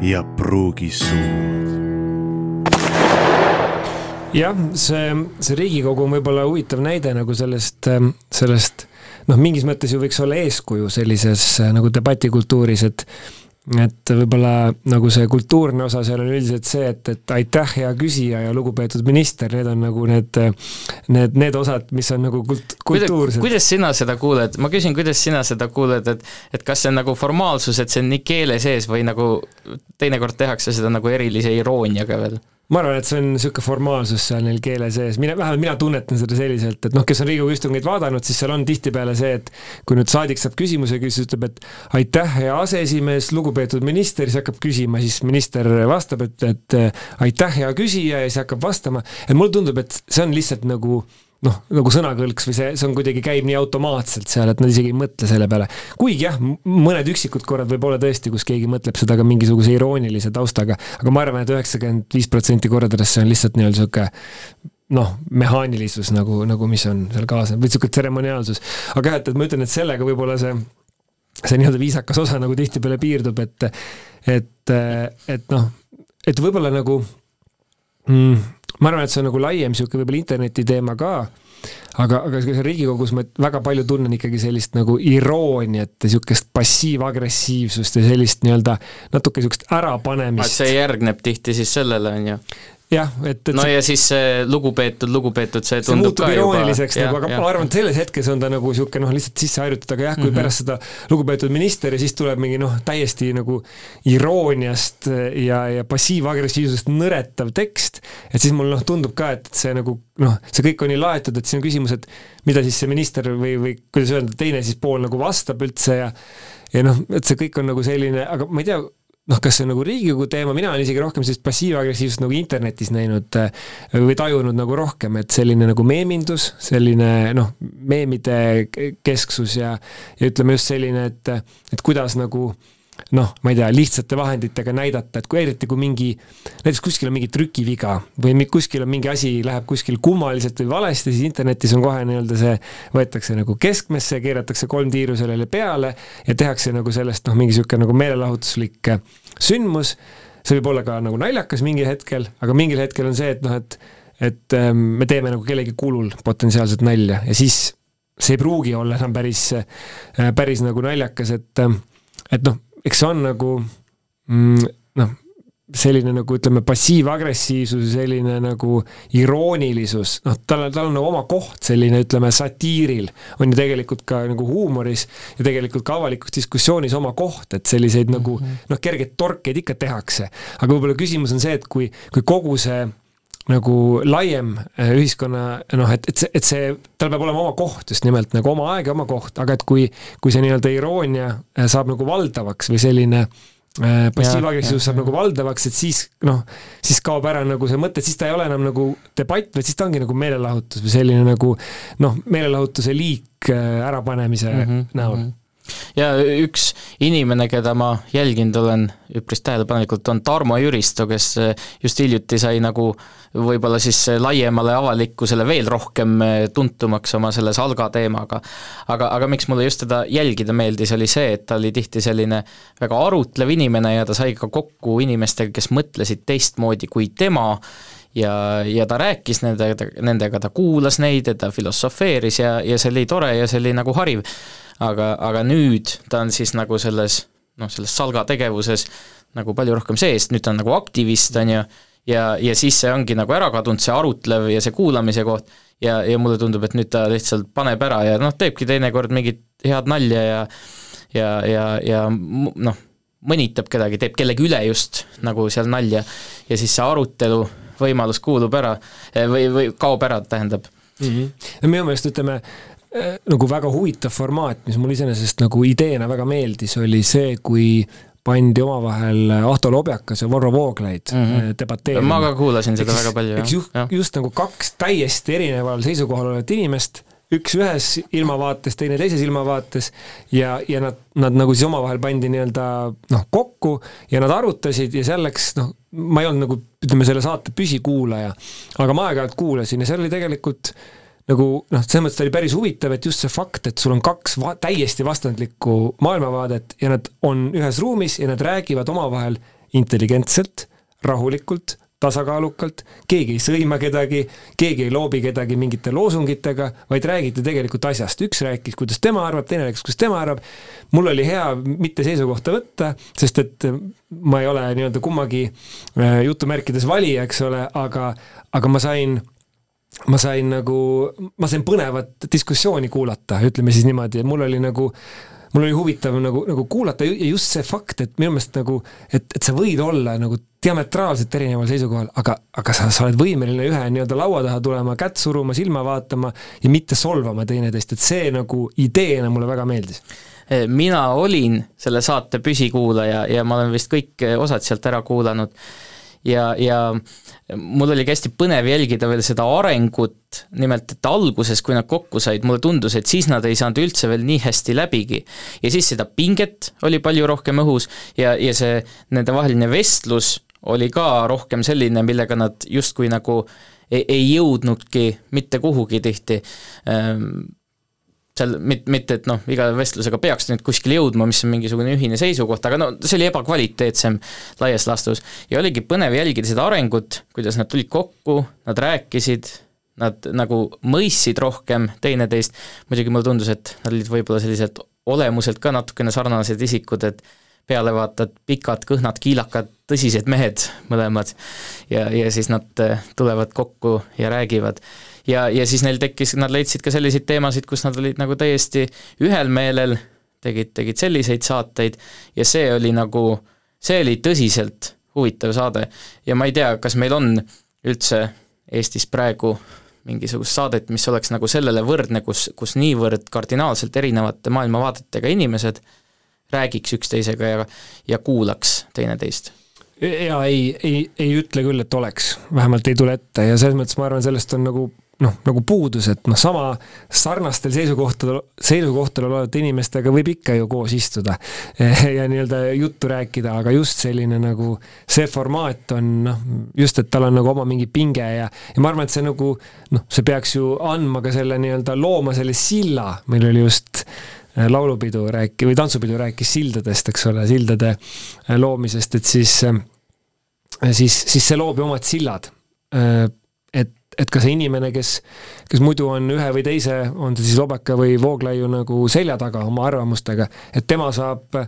ja pruugi suud. jah, see, see Riigikogu on võib-olla huvitav näide nagu sellest, sellest noh, mingis mõttes ju võiks olla eeskuju sellises nagu debatikultuuris, et et võib-olla nagu see kultuurne osa seal on üldiselt see, et, et aitäh, hea küsija ja lugupeetud minister, need on nagu need, need, need osad, mis on nagu kult-, kultuursed. kuidas sina seda kuuled, ma küsin, kuidas sina seda kuuled, et et kas see on nagu formaalsus, et see on nii keele sees või nagu teinekord tehakse seda nagu erilise irooniaga veel? Ma arvan, et see on niisugune formaalsus seal neil keele sees, mina, vähemalt mina tunnetan seda selliselt, et noh, kes on Riigikogu istungeid vaadanud, siis seal on tihtipeale see, et kui nüüd saadik saab küsimuse, kes ütleb, et aitäh, hea aseesimees, lugupeetud minister, siis hakkab küsima, siis minister vastab, et, et aitäh, hea küsija ja siis hakkab vastama, et mulle tundub, et see on lihtsalt nagu noh, nagu sõnakõlks või see, see on kuidagi, käib nii automaatselt seal, et nad isegi ei mõtle selle peale. kuigi jah, mõned üksikud korrad võib olla tõesti, kus keegi mõtleb seda ka mingisuguse iroonilise taustaga, aga ma arvan et, et üheksakümmend viis protsenti kordadest see on lihtsalt nii-öelda niisugune noh, mehaanilisus nagu, nagu mis on seal kaasnev või niisugune tseremoniaalsus. aga jah, et, et ma ütlen, et sellega võib-olla see, see nii-öelda viisakas osa nagu tihtipeale piirdub, et et, et noh, et võib-olla nagu mm, ma arvan, et see on nagu laiem niisugune võib-olla interneti teema ka, aga, aga seal Riigikogus ma väga palju tunnen ikkagi sellist nagu irooniat ja niisugust passiivagressiivsust ja sellist nii-öelda natuke niisugust ärapanemist. see järgneb tihti siis sellele, on ju? Jah, et, et no see, ja siis see lugupeetud, lugupeetud, see tundub see ka irooniliseks juba, nagu, aga ja. ma arvan, et selles hetkes on ta nagu niisugune noh, lihtsalt sisse harjutatud, aga jah, kui mm -hmm. pärast seda lugupeetud minister ja siis tuleb mingi noh, täiesti nagu irooniast ja, ja passiivagressiivsusest nõretav tekst, et siis mul noh, tundub ka, et see nagu noh, see kõik on nii laetud, et siin on küsimus, et mida siis see minister või, või kuidas öelda, teine siis pool nagu vastab üldse ja ja noh, et see kõik on nagu selline, aga ma ei tea, noh, kas see on nagu Riigikogu teema, mina olen isegi rohkem sellist passiivagressiivsust nagu internetis näinud äh, või tajunud nagu rohkem, et selline nagu meemindus, selline noh, meemide kesksus ja ja ütleme just selline, et, et kuidas nagu äh, noh, ma ei tea, lihtsate vahenditega näidata, et kui eriti, kui mingi, näiteks kuskil on mingi trükiviga või kuskil on mingi asi, läheb kuskil kummaliselt või valesti, siis internetis on kohe nii-öelda see, võetakse nagu keskmesse, keeratakse kolm tiiru sellele peale ja tehakse nagu sellest noh, mingi niisugune nagu meelelahutuslik äh, sündmus, see võib olla ka nagu naljakas mingil hetkel, aga mingil hetkel on see, et noh, et et ähm, me teeme nagu kellegi kulul potentsiaalset nalja ja siis see ei pruugi olla enam päris, äh, päris nagu naljakas, et ähm, et noh, eks see on nagu mm, noh, selline nagu ütleme, passiivagressiivsus, selline nagu iroonilisus, noh, tal, tal on nagu oma koht selline, ütleme, satiiril on ju tegelikult ka nagu huumoris ja tegelikult ka avalikus diskussioonis oma koht, et selliseid mm -hmm. nagu noh, kergeid torkeid ikka tehakse. aga võib-olla küsimus on see, et kui, kui kogu see nagu laiem äh, ühiskonna noh, et, et see, et see, tal peab olema oma koht just nimelt nagu oma aeg ja oma koht, aga et kui, kui see nii-öelda iroonia äh, saab nagu valdavaks või selline äh, passiivagressiivsus saab nagu valdavaks, et siis noh, siis kaob ära nagu see mõte, siis ta ei ole enam nagu debatt, vaid siis ta ongi nagu meelelahutus või selline nagu noh, meelelahutuse liik ärapanemise mm -hmm, näol. mm. -hmm ja üks inimene, keda ma jälginud olen üpris tähelepanelikult, on Tarmo Jüristo, kes just hiljuti sai nagu võib-olla siis laiemale avalikkusele veel rohkem tuntumaks oma selle Salga teemaga. aga, aga miks mulle just teda jälgida meeldis, oli see, et ta oli tihti selline väga arutlev inimene ja ta sai ka kokku inimestega, kes mõtlesid teistmoodi kui tema ja, ja ta rääkis nendega, nendega, ta kuulas neid ja ta filosofeeris ja, ja see oli tore ja see oli nagu hariv aga, aga nüüd ta on siis nagu selles noh, selles Salga tegevuses nagu palju rohkem sees, nüüd ta on nagu aktivist, on ju, ja, ja siis see ongi nagu ära kadunud, see arutlev ja see kuulamise koht, ja, ja mulle tundub, et nüüd ta lihtsalt paneb ära ja noh, teebki teinekord mingit head nalja ja ja, ja, ja noh, mõnitab kedagi, teeb kellegi üle just nagu seal nalja ja siis see arutelu võimalus kuulub ära või, või kaob ära, tähendab mm. -hmm. no minu meelest ütleme, nagu väga huvitav formaat, mis mulle iseenesest nagu ideena väga meeldis, oli see, kui pandi omavahel Ahto Lobjakas ja Varro Vooglaid mm -hmm. debateerima. ma ka kuulasin seda eks, väga palju, jah. just, just nagu kaks täiesti erineval seisukohal olevat inimest, üks ühes ilmavaates, teine teises ilmavaates ja, ja nad, nad nagu siis omavahel pandi nii-öelda noh, kokku ja nad arutasid ja selleks noh, ma ei olnud nagu ütleme, selle saate püsikuulaja, aga ma aeg-ajalt kuulasin ja seal oli tegelikult nagu noh, selles mõttes ta oli päris huvitav, et just see fakt, et sul on kaks va täiesti vastandlikku maailmavaadet ja nad on ühes ruumis ja nad räägivad omavahel intelligentselt, rahulikult, tasakaalukalt, keegi ei sõima kedagi, keegi ei loobi kedagi mingite loosungitega, vaid räägiti tegelikult asjast, üks rääkis, kuidas tema arvab, teine rääkis, kuidas tema arvab, mul oli hea mitte seisukohta võtta, sest et ma ei ole nii-öelda kummagi äh, jutumärkides valija, eks ole, aga, aga ma sain ma sain nagu, ma sain põnevat diskussiooni kuulata, ütleme siis niimoodi, et mul oli nagu mul oli huvitav nagu, nagu kuulata ja just see fakt, et minu meelest nagu, et, et sa võid olla nagu diametraalselt erineval seisukohal, aga, aga sa, sa oled võimeline ühe nii-öelda laua taha tulema, kätt suruma, silma vaatama ja mitte solvama teineteist, et see nagu ideena mulle väga meeldis. Mina olin selle saate püsikuulaja ja ma olen vist kõik osad sealt ära kuulanud. Ja, ja mul oligi hästi põnev jälgida veel seda arengut, nimelt et alguses, kui nad kokku said, mulle tundus, et siis nad ei saanud üldse veel nii hästi läbigi. ja siis seda pinget oli palju rohkem õhus ja, ja see nendevaheline vestlus oli ka rohkem selline, millega nad justkui nagu ei, ei jõudnudki mitte kuhugi tihti ehm, seal mit-, mitte, et noh, iga vestlusega peaks nüüd kuskile jõudma, mis on mingisugune ühine seisukoht, aga no see oli ebakvaliteetsem laias laastus. ja oligi põnev jälgida seda arengut, kuidas nad tulid kokku, nad rääkisid, nad nagu mõistsid rohkem teineteist, muidugi mulle tundus, et nad olid võib-olla sellised olemuselt ka natukene sarnased isikud, et peale vaatad pikad, kõhnad, kiilakad, tõsised mehed mõlemad. Ja, ja siis nad tulevad kokku ja räägivad ja, ja siis neil tekkis, nad leidsid ka selliseid teemasid, kus nad olid nagu täiesti ühel meelel, tegid, tegid selliseid saateid ja see oli nagu, see oli tõsiselt huvitav saade. Ja ma ei tea, kas meil on üldse Eestis praegu mingisugust saadet, mis oleks nagu sellele võrdne, kus, kus niivõrd kardinaalselt erinevate maailmavaadetega inimesed räägiks üksteisega ja, ja kuulaks teineteist. Jaa, ei, ei, ei ütle küll, et oleks, vähemalt ei tule ette. Ja selles mõttes ma arvan, sellest on nagu noh, nagu puudus, et noh, sama sarnastel seisukohtadel, seisukohtadel olevate inimestega võib ikka ju koos istuda ja nii-öelda juttu rääkida, aga just selline nagu see formaat on noh, just, et tal on nagu oma mingi pinge ja, ja ma arvan, et see nagu noh, see peaks ju andma ka selle nii-öelda looma selle silla, meil oli just äh, laulupidu rääki- või tantsupidu rääkis sildadest, eks ole, sildade äh, loomisest, et siis, äh, siis, siis see loob ju omad sillad et, ka see inimene, kes, kes muidu on ühe või teise, on ta siis Lobeka või Vooglaiu nagu selja taga oma arvamustega, et tema saab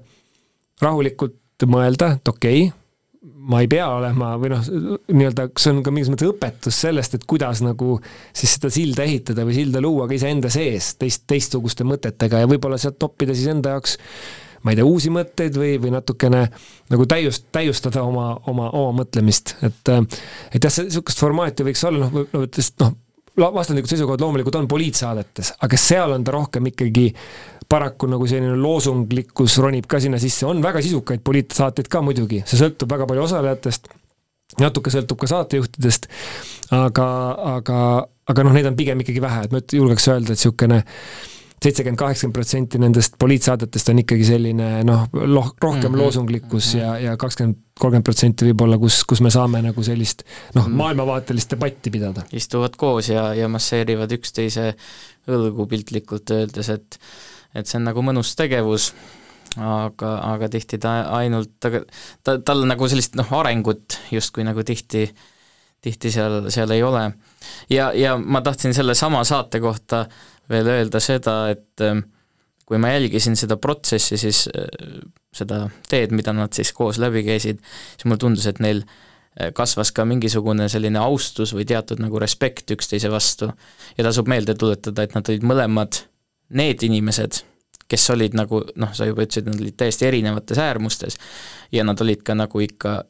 rahulikult mõelda, et okei okay,, ma ei pea olema või noh, nii-öelda see on ka mingis mõttes õpetus sellest, et kuidas nagu siis seda silda ehitada või silda luua ka iseenda sees teist, teistsuguste mõtetega ja võib-olla sealt toppida siis enda jaoks ma ei tea, uusi mõtteid või, või natukene nagu täiust, täiustada oma, oma, oma mõtlemist, et et jah, niisugust formaati võiks olla, noh, noh, sest noh, vastandlikud seisukohad loomulikult on poliitsaadetes, aga seal on ta rohkem ikkagi paraku nagu selline loosunglikkus ronib ka sinna sisse, on väga sisukaid poliitsaateid ka muidugi, see sõltub väga palju osalejatest, natuke sõltub ka saatejuhtidest, aga, aga, aga noh, neid on pigem ikkagi vähe, et ma julgeks öelda, et niisugune seitsekümmend, kaheksakümmend protsenti nendest poliitsaadetest on ikkagi selline noh, loh-, rohkem mm -hmm. loosunglikkus mm -hmm. ja, ja kakskümmend, kolmkümmend protsenti võib-olla, kus, kus me saame nagu sellist noh -hmm., maailmavaatelist debatti pidada. istuvad koos ja, ja masseerivad üksteise õlgu piltlikult öeldes, et et see on nagu mõnus tegevus, aga, aga tihti ta ainult, aga ta, tal nagu sellist noh, arengut justkui nagu tihti, tihti seal, seal ei ole. ja, ja ma tahtsin sellesama saate kohta veel öelda seda, et ähm, kui ma jälgisin seda protsessi, siis äh, seda teed, mida nad siis koos läbi käisid, siis mulle tundus, et neil äh, kasvas ka mingisugune selline austus või teatud nagu respekt üksteise vastu. ja tasub meelde tuletada, et nad olid mõlemad need inimesed, kes olid nagu noh, sa juba ütlesid, nad olid täiesti erinevates äärmustes ja nad olid ka nagu ikka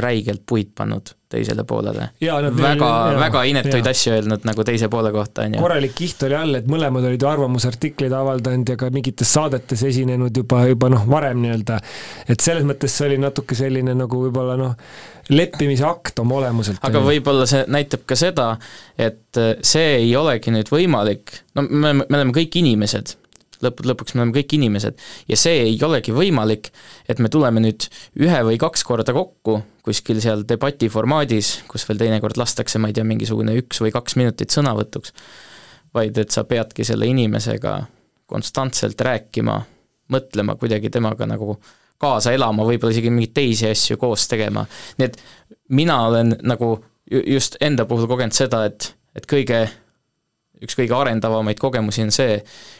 räigelt puid pannud teisele poolele. väga, väga inetuid asju öelnud nagu teise poole kohta, on ju. korralik kiht oli all, et mõlemad olid ju arvamusartikleid avaldanud ja ka mingites saadetes esinenud juba, juba noh, varem nii-öelda. et selles mõttes see oli natuke selline nagu võib-olla noh, leppimise akt oma olemuselt. aga võib-olla see näitab ka seda, et see ei olegi nüüd võimalik, no me, me oleme kõik inimesed lõppude lõpuks me oleme kõik inimesed ja see ei olegi võimalik, et me tuleme nüüd ühe või kaks korda kokku kuskil seal debati formaadis, kus veel teinekord lastakse, ma ei tea, mingisugune üks või kaks minutit sõnavõtuks, vaid et sa peadki selle inimesega konstantselt rääkima, mõtlema kuidagi temaga nagu kaasa elama, võib-olla isegi mingeid teisi asju koos tegema. nii et mina olen nagu just enda puhul kogenud seda, et, et kõige, üks kõige arendavamaid kogemusi on see,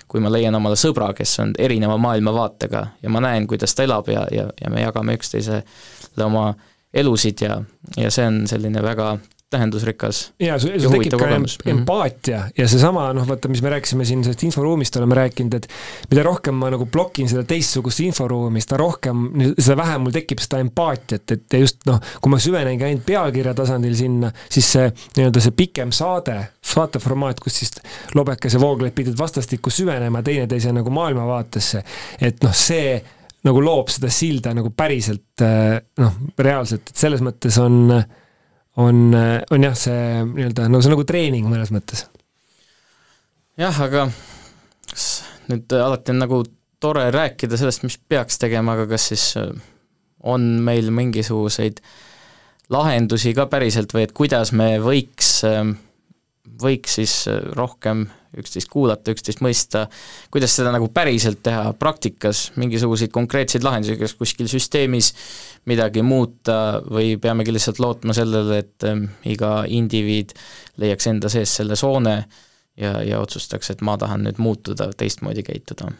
kui ma leian omale sõbra, kes on erineva maailmavaatega ja ma näen, kuidas ta elab ja, ja, ja me jagame üksteisele oma elusid ja, ja see on selline väga tähendusrikas ja sul, sul tekib ka kogemus. Mhm. empaatia mm -hmm. ja seesama noh, vaata, mis me rääkisime siin sellest inforuumist, oleme rääkinud, et mida rohkem ma nagu blokin seda teistsugust inforuumi, seda rohkem, seda vähem mul tekib seda empaatiat, et ja just noh, kui ma süvenengi ainult pealkirja tasandil sinna, siis see nii-öelda see pikem saade, saateformaat, kus siis Lobekas ja Vooglaid pidid vastastikku süvenema teineteise nagu maailmavaatesse, et noh, see nagu loob seda silda nagu päriselt noh, reaalselt, et selles mõttes on äh, on, on jah, see nii-öelda no see on nagu treening mõnes mõttes. jah, aga kas nüüd alati on nagu tore rääkida sellest, mis peaks tegema, aga kas siis äh, on meil mingisuguseid lahendusi ka päriselt või et kuidas me võiks, äh, võiks siis äh, rohkem üksteist kuulata, üksteist mõista, kuidas seda nagu päriselt teha praktikas, mingisuguseid konkreetseid lahendusi, kas kuskil süsteemis midagi muuta või peamegi lihtsalt lootma sellele, et ähm, iga indiviid leiaks enda sees selle soone ja, ja otsustaks, et ma tahan nüüd muutuda, teistmoodi käituda.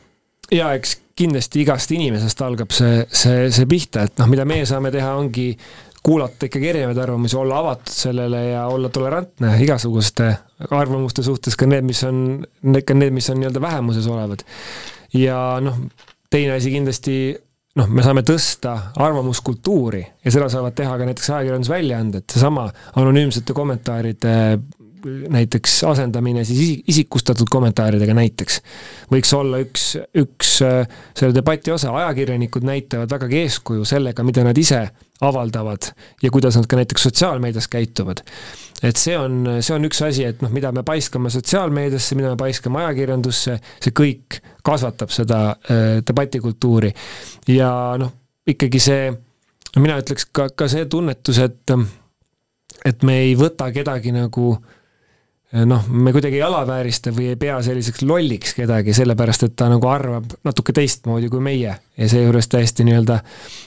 Jaa, eks kindlasti igast inimesest algab see, see, see pihta, et noh, mida meie saame teha, ongi kuulata ikkagi erinevaid arvamusi, olla avatud sellele ja olla tolerantne igasuguste arvamuste suhtes, ka need, mis on, ka need, mis on nii-öelda vähemuses olevad. ja noh, teine asi kindlasti noh, me saame tõsta arvamuskultuuri ja seda saavad teha ka näiteks ajakirjandusväljaanded, seesama anonüümsete kommentaaride näiteks asendamine siis isikustatud kommentaaridega näiteks, võiks olla üks, üks äh, selle debati osa, ajakirjanikud näitavad vägagi eeskuju sellega, mida nad ise avaldavad ja kuidas nad ka näiteks sotsiaalmeedias käituvad. et see on, see on üks asi, et noh, mida me paiskame sotsiaalmeediasse, mida me paiskame ajakirjandusse, see kõik kasvatab seda äh, debatikultuuri. Ja noh, ikkagi see, mina ütleks ka, ka see tunnetus, et et me ei võta kedagi nagu äh, noh, me kuidagi ei alaväärista või ei pea selliseks lolliks kedagi, sellepärast et ta nagu arvab natuke teistmoodi kui meie ja seejuures täiesti nii-öelda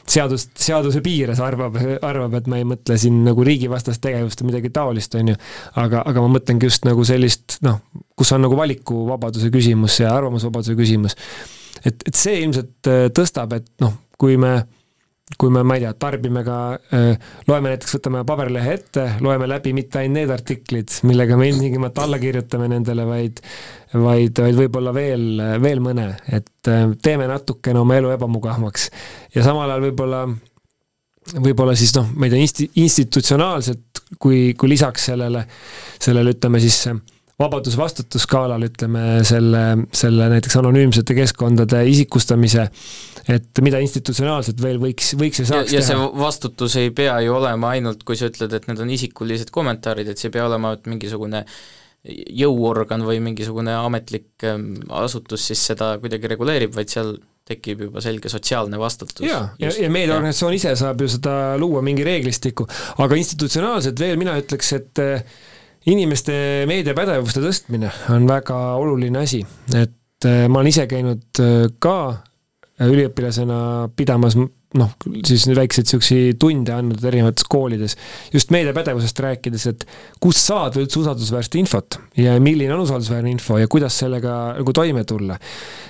seadust, seaduse piires arvab, arvab, et ma ei mõtle siin nagu riigivastast tegevust või midagi taolist, on ju. aga, aga ma mõtlengi just nagu sellist noh, kus on nagu valikuvabaduse küsimus ja arvamusvabaduse küsimus. et, et see ilmselt äh, tõstab, et noh, kui me kui me, ma ei tea, tarbime ka, loeme näiteks, võtame paberlehe ette, loeme läbi mitte ainult need artiklid, millega me ilmtingimata alla kirjutame nendele, vaid vaid, vaid võib-olla veel, veel mõne, et teeme natukene oma elu ebamugavamaks. ja samal ajal võib-olla, võib-olla siis noh, ma ei tea, insti-, institutsionaalselt, kui, kui lisaks sellele, sellele ütleme siis vabadus-vastutusskaalal, ütleme selle, selle näiteks anonüümsete keskkondade isikustamise, et mida institutsionaalselt veel võiks, võiks ja saaks ja, ja teha. see vastutus ei pea ju olema ainult, kui sa ütled, et need on isikulised kommentaarid, et see ei pea olema mingisugune jõuorgan või mingisugune ametlik ähm, asutus siis seda kuidagi reguleerib, vaid seal tekib juba selge sotsiaalne vastutus. jaa, ja, ja, ja meediaorganisatsioon ise saab ju seda luua, mingi reeglistiku, aga institutsionaalselt veel mina ütleks, et äh, inimeste meediapädevuste tõstmine on väga oluline asi, et äh, ma olen ise käinud äh, ka äh, üliõpilasena pidamas noh, siis väikseid niisuguseid tunde andnud erinevates koolides, just meediapädevusest rääkides, et kust saada üldse usaldusväärset infot ja milline on usaldusväärne info ja kuidas sellega nagu toime tulla.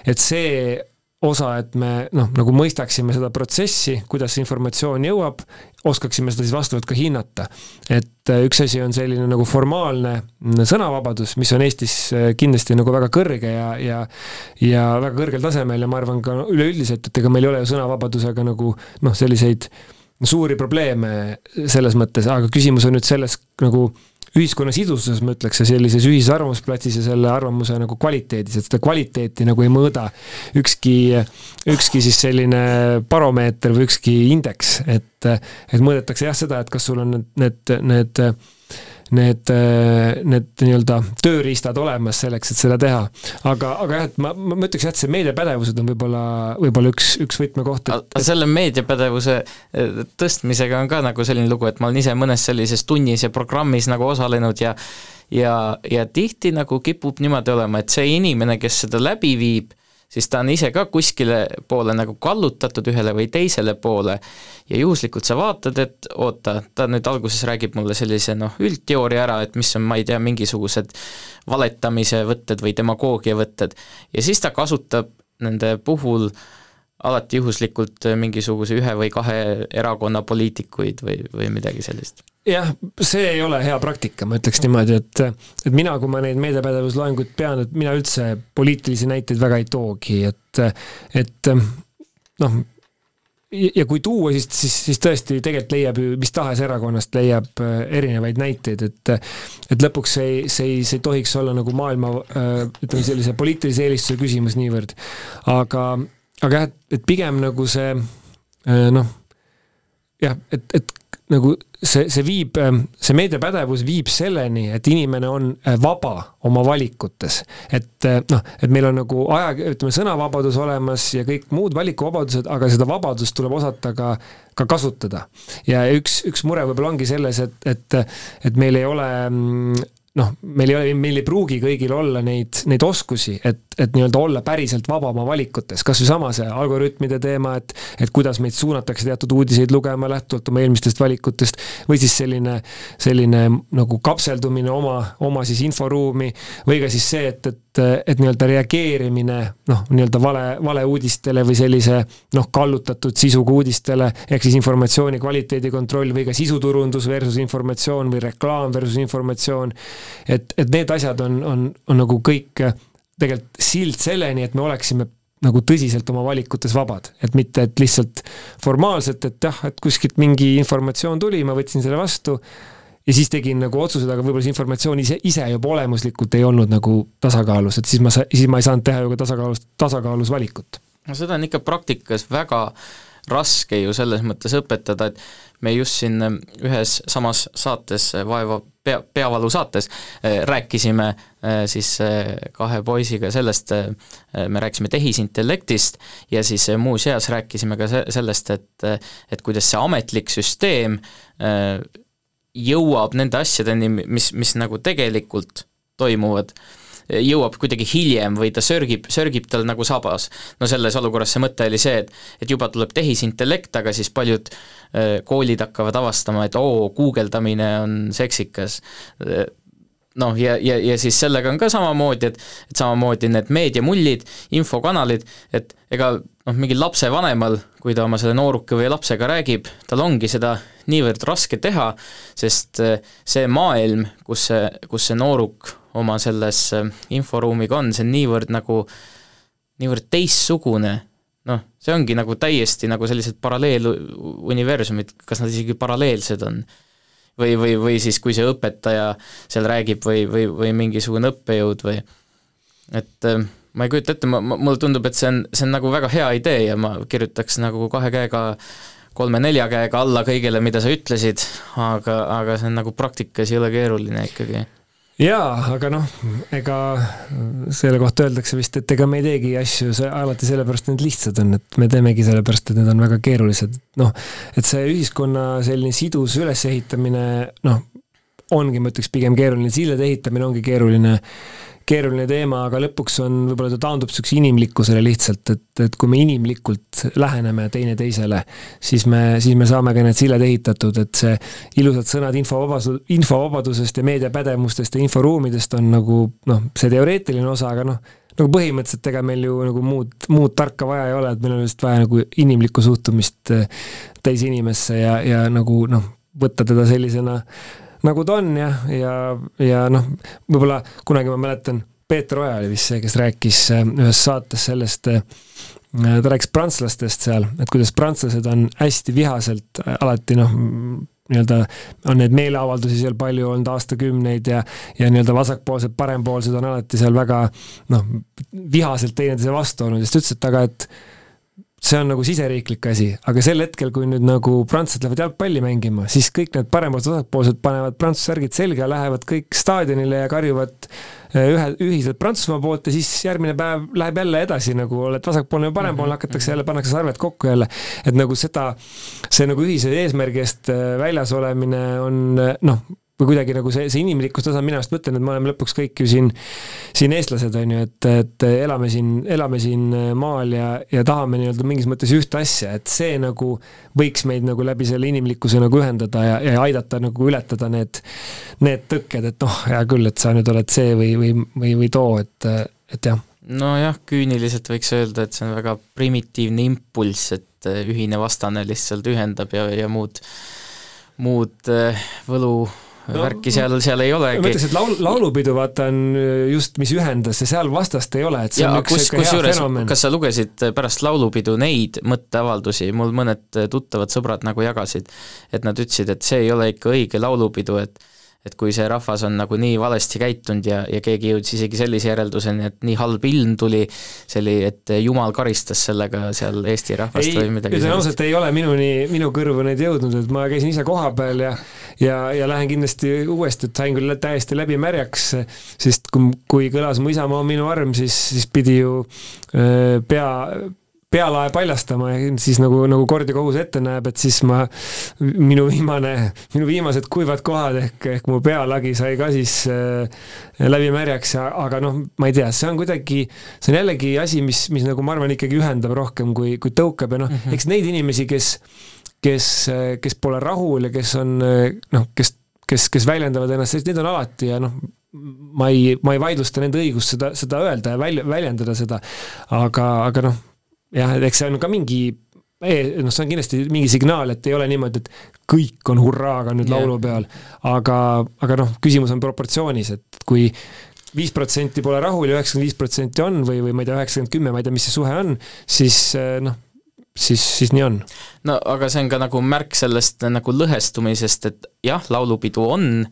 et see osa, et me noh, nagu mõistaksime seda protsessi, kuidas see informatsioon jõuab, oskaksime seda siis vastavalt ka hinnata. et äh, üks asi on selline nagu formaalne sõnavabadus, mis on Eestis äh, kindlasti nagu väga kõrge ja, ja ja väga kõrgel tasemel ja ma arvan ka üleüldiselt, et ega meil ei ole ju sõnavabadusega nagu noh, selliseid suuri probleeme selles mõttes, aga küsimus on nüüd selles nagu ühiskonna sidususes, ma ütleks, ja sellises ühises arvamusplatsis ja selle arvamuse nagu kvaliteedis, et seda kvaliteeti nagu ei mõõda ükski, ükski siis selline baromeeter või ükski indeks, et, et mõõdetakse jah seda, et kas sul on need, need, need need, need nii-öelda tööriistad olemas selleks, et seda teha. aga, aga jah, et ma, ma ütleks jah, et see meediapädevused on võib-olla, võib-olla üks, üks võtmekoht, et selle meediapädevuse eh, tõstmisega on ka nagu selline lugu, et ma olen ise mõnes sellises tunnis ja programmis nagu osalenud ja ja, ja tihti nagu kipub niimoodi olema, et see inimene, kes seda läbi viib, siis ta on ise ka kuskile poole nagu kallutatud ühele või teisele poole. Ja juhuslikult sa vaatad, et oota, ta nüüd alguses räägib mulle sellise noh, üldteooria ära, et mis on, ma ei tea, mingisugused valetamise võtted või demagoogia võtted. Ja siis ta kasutab nende puhul alati juhuslikult mingisuguse ühe või kahe erakonna poliitikuid või, või midagi sellist jah, see ei ole hea praktika, ma ütleks niimoodi, et et mina, kui ma neid meediapädevusloenguid pean, et mina üldse poliitilisi näiteid väga ei toogi, et et noh, ja kui tuua, siis, siis, siis tõesti tegelikult leiab ju mis tahes erakonnast leiab äh, erinevaid näiteid, et et lõpuks see ei, see ei, see ei tohiks olla nagu maailma äh, ütleme, sellise poliitilise eelistuse küsimus niivõrd. aga, aga jah, et pigem nagu see äh, noh, jah, et, et nagu see, see viib, ähm, see meediapädevus viib selleni, et inimene on äh, vaba oma valikutes. et äh, noh, et meil on nagu aja, ütleme, sõnavabadus olemas ja kõik muud valikuvabadused, aga seda vabadust tuleb osata ka, ka kasutada. ja üks, üks mure võib-olla ongi selles, et, et, et meil ei ole mm, noh, meil ei ole, meil ei pruugi kõigil olla neid, neid oskusi, et, et nii-öelda olla päriselt vaba oma valikutes, kas või sama see algoritmide teema, et et kuidas meid suunatakse teatud uudiseid lugema lähtuvalt oma eelmistest valikutest, või siis selline, selline nagu kapseldumine oma, oma siis inforuumi, või ka siis see, et, et et nii-öelda reageerimine noh, nii-öelda vale, valeuudistele või sellise noh, kallutatud sisuga uudistele, ehk siis informatsiooni kvaliteedi kontroll või ka sisuturundus versus informatsioon või reklaam versus informatsioon, et, et need asjad on, on, on nagu kõik tegelikult sild selleni, et me oleksime nagu tõsiselt oma valikutes vabad, et mitte, et lihtsalt formaalselt, et jah, et kuskilt mingi informatsioon tuli, ma võtsin selle vastu ja siis tegin nagu otsused, aga võib-olla see informatsioon ise, ise juba olemuslikult ei olnud nagu tasakaalus, et siis ma, siis ma ei saanud teha ju ka tasakaalus, tasakaalus valikut. no seda on ikka praktikas väga raske ju selles mõttes õpetada, et me just siin äh, ühes samas saates, äh, Vaeva pea, peavalu saates äh, rääkisime siis kahe poisiga sellest, me rääkisime tehisintellektist ja siis muuseas rääkisime ka sellest, et et kuidas see ametlik süsteem jõuab nende asjadeni, mis, mis nagu tegelikult toimuvad jõuab kuidagi hiljem või ta sörgib, sörgib tal nagu sabas. no selles olukorras see mõte oli see, et et juba tuleb tehisintellekt, aga siis paljud äh, koolid hakkavad avastama, et oo, guugeldamine on seksikas noh, ja, ja, ja siis sellega on ka samamoodi, et et samamoodi need meediamullid, infokanalid, et ega noh, mingil lapsevanemal, kui ta oma selle nooruke või lapsega räägib, tal ongi seda niivõrd raske teha, sest äh, see maailm, kus see, kus see nooruk oma selles äh, inforuumiga on, see on niivõrd nagu, niivõrd teistsugune, noh, see ongi nagu täiesti nagu sellised paralleeluniversumid, kas nad isegi paralleelsed on. või, või, või siis, kui see õpetaja seal räägib või, või, või mingisugune õppejõud või et äh, ma ei kujuta ette, ma, ma, mulle tundub, et see on, see on nagu väga hea idee ja ma kirjutaks nagu kahe käega kolme-nelja käega alla kõigele, mida sa ütlesid, aga, aga see on nagu praktikas ole keeruline ikkagi. Jaa, aga noh, ega selle kohta öeldakse vist, et ega me ei teegi asju alati sellepärast, et need lihtsad on, et me teemegi sellepärast, et need on väga keerulised. noh, et see ühiskonna selline sidus ülesehitamine, noh, ongi, ma ütleks, pigem keeruline, sillade ehitamine ongi keeruline keeruline teema, aga lõpuks on, võib-olla ta taandub niisuguse inimlikkusele lihtsalt, et, et kui me inimlikult läheneme teineteisele, siis me, siis me saame ka need sillad ehitatud, et see ilusad sõnad infovabadus, infovabadusest ja meediapädevustest ja inforuumidest on nagu noh, see teoreetiline osa, aga noh, nagu põhimõtteliselt ega meil ju nagu muud, muud tarka vaja ei ole, et meil on lihtsalt vaja nagu inimlikku suhtumist eh, teise inimesse ja, ja nagu noh, võtta teda sellisena nagu ta on ja, ja, ja noh, võib-olla kunagi ma mäletan, Peeter Oja oli vist see, kes rääkis äh, ühes saates sellest, äh, ta rääkis prantslastest seal, et kuidas prantslased on hästi vihaselt äh, alati noh, nii-öelda on neid meeleavaldusi seal palju olnud aastakümneid ja ja nii-öelda vasakpoolsed, parempoolsed on alati seal väga noh, vihaselt teineteise vastu olnud. Ja siis ta ütles, et aga et see on nagu siseriiklik asi, aga sel hetkel, kui nüüd nagu prantslased lähevad jalgpalli mängima, siis kõik need paremad vasakpoolsed panevad prantsuse särgid selga ja lähevad kõik staadionile ja karjuvad äh, ühe, ühiselt Prantsusmaa poolt ja siis järgmine päev läheb jälle edasi, nagu oled vasakpoolne või parempoolne, mhm, hakatakse jälle, pannakse sarved kokku jälle. et nagu seda, see nagu ühise eesmärgi eest äh, väljas olemine on noh, või kuidagi nagu see, see inimlikkus tasand, mina just mõtlen, et me oleme lõpuks kõik ju siin, siin eestlased, on ju, et, et elame siin, elame siin maal ja, ja tahame nii-öelda mingis mõttes ühte asja, et see nagu võiks meid nagu läbi selle inimlikkuse nagu ühendada ja, ja aidata nagu ületada need, need tõkked, et noh, hea küll, et sa nüüd oled see või, või, või, või too, et, et jah. nojah, küüniliselt võiks öelda, et see on väga primitiivne impulss, et ühine vastane lihtsalt ühendab ja, ja muud, muud võlu no, värki seal, seal ei olegi. ma ütleks, et laul, laulupidu vaata on just, mis ühendas ja seal vastast ei ole, et see ja, on üks kus, kus hea juures, fenomen. kas sa lugesid pärast laulupidu neid mõtteavaldusi, mul mõned tuttavad sõbrad nagu jagasid, et nad ütlesid, et see ei ole ikka õige laulupidu, et et kui see rahvas on nagu nii valesti käitunud ja, ja keegi jõudis isegi sellise järelduseni, et nii halb ilm tuli, see oli, et jumal karistas sellega seal Eesti rahvast ei, või midagi ütlen ausalt, ei ole minuni, minu kõrvu neid jõudnud, et ma käisin ise kohapeal ja ja, ja lähen kindlasti uuesti, et sain küll täiesti läbi märjaks, sest kui, kui kõlas Mu isamaa on minu arm, siis, siis pidi ju öö, pea pealae paljastama ja siis nagu, nagu kord ja kohus ette näeb, et siis ma, minu viimane, minu viimased kuivad kohad ehk, ehk mu pealagi sai ka siis äh, läbi märjaks, aga noh, ma ei tea, see on kuidagi, see on jällegi asi, mis, mis nagu ma arvan, ikkagi ühendab rohkem kui, kui tõukab ja noh mm -hmm., eks neid inimesi, kes, kes, kes pole rahul ja kes on noh, kes, kes, kes väljendavad ennast, neid on alati ja noh, ma ei, ma ei vaidlusta nende õigust seda, seda öelda ja välja, väljendada seda, aga, aga noh, jah, et eks see on ka mingi noh, see on kindlasti mingi signaal, et ei ole niimoodi, et kõik on hurraaga nüüd yeah. laulu peal, aga, aga noh, küsimus on proportsioonis, et kui viis protsenti pole rahul ja üheksakümmend viis protsenti on või, või ma ei tea, üheksakümmend kümme, ma ei tea, mis see suhe on, siis noh, siis, siis nii on. no aga see on ka nagu märk sellest nagu lõhestumisest, et jah, laulupidu on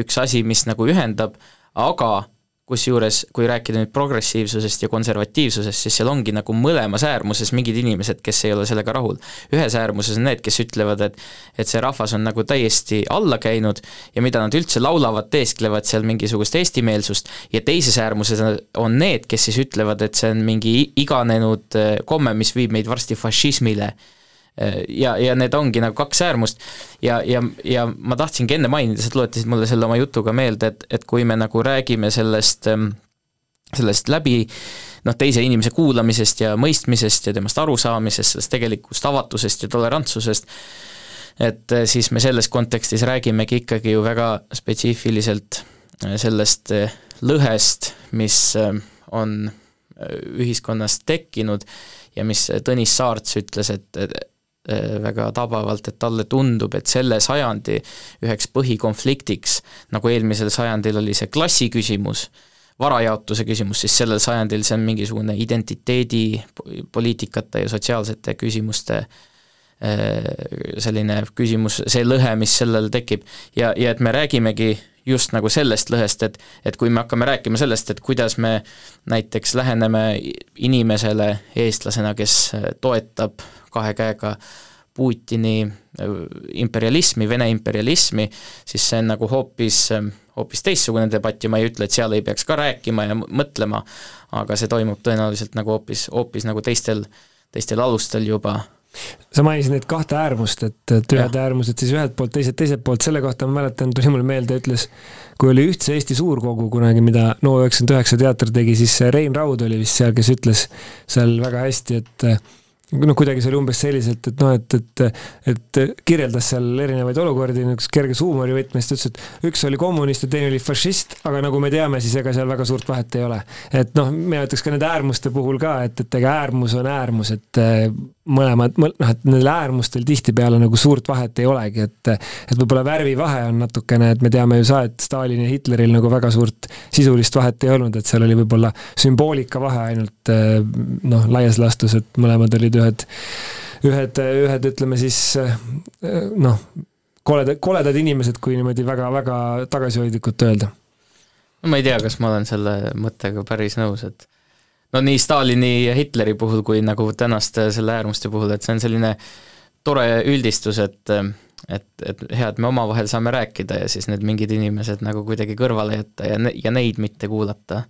üks asi, mis nagu ühendab, aga kusjuures kui rääkida nüüd progressiivsusest ja konservatiivsusest, siis seal ongi nagu mõlemas äärmuses mingid inimesed, kes ei ole sellega rahul. ühes äärmuses on need, kes ütlevad, et et see rahvas on nagu täiesti alla käinud ja mida nad üldse laulavad, teesklevad seal mingisugust eestimeelsust, ja teises äärmuses on need, kes siis ütlevad, et see on mingi iganenud eh, komme, mis viib meid varsti fašismile ja, ja need ongi nagu kaks äärmust. Ja, ja, ja ma tahtsingi enne mainida, sa tuletasid mulle selle oma jutuga meelde, et, et kui me nagu räägime sellest, ähm, sellest läbi noh, teise inimese kuulamisest ja mõistmisest ja temast arusaamisest, sellest tegelikust avatusest ja tolerantsusest, et äh, siis me selles kontekstis räägimegi ikkagi ju väga spetsiifiliselt äh, sellest äh, lõhest, mis on ühiskonnas tekkinud ja mis Tõnis Saarts ütles, et, Äh, väga tabavalt, et talle tundub, et selle sajandi üheks põhikonfliktiks, nagu eelmisel sajandil oli see klassi küsimus, varajaotuse küsimus, siis sellel sajandil see on mingisugune identiteedi, poliitikate ja sotsiaalsete küsimuste äh, selline küsimus, see lõhe, mis sellel tekib. ja, ja et me räägimegi just nagu sellest lõhest, et et kui me hakkame rääkima sellest, et kuidas me näiteks läheneme inimesele, eestlasena, kes toetab kahe käega Putini äh, imperialismi, Vene imperialismi, siis see on nagu hoopis, äh, hoopis teistsugune debatt ja ma ei ütle, et seal ei peaks ka rääkima ja mõtlema, aga see toimub tõenäoliselt nagu hoopis, hoopis nagu teistel, teistel alustel juba. Sa mainisid neid kahte äärmust, et, et ühed äärmused siis ühelt poolt, teised teiselt poolt, selle kohta ma mäletan, tuli mulle meelde, ütles, kui oli Ühtse Eesti Suurkogu kunagi, mida NO99 teater tegi, siis Rein Raud oli vist seal, kes ütles seal väga hästi, et noh, kuidagi see oli umbes selliselt, et noh, et, et, et kirjeldas seal erinevaid olukordi niisuguse kerge huumorivõtmes, ta ütles, et üks oli kommunist ja teine oli fašist, aga nagu me teame, siis ega seal väga suurt vahet ei ole. et noh, mina ütleks ka nende äärmuste puhul ka, et, et ega äärmus on äärmus, et mõlemad, noh, et nendel äärmustel tihtipeale nagu suurt vahet ei olegi, et et võib-olla värvivahe on natukene, et me teame ju sa, et Stalini ja Hitleril nagu väga suurt sisulist vahet ei olnud, et seal oli võib-olla sümboolika vahe ainult eh, noh, laias laastus, et mõlemad olid ühed, ühed, ühed ütleme siis noh, koledad, koledad inimesed, kui niimoodi väga-väga tagasihoidlikult öelda. no ma ei tea, kas ma olen selle mõttega päris nõus, et no nii Stalini ja Hitleri puhul kui nagu tänaste selle äärmuste puhul, et see on selline tore üldistus, et et, et hea, et me omavahel saame rääkida ja siis need mingid inimesed nagu kuidagi kõrvale jätta ja, ja neid mitte kuulata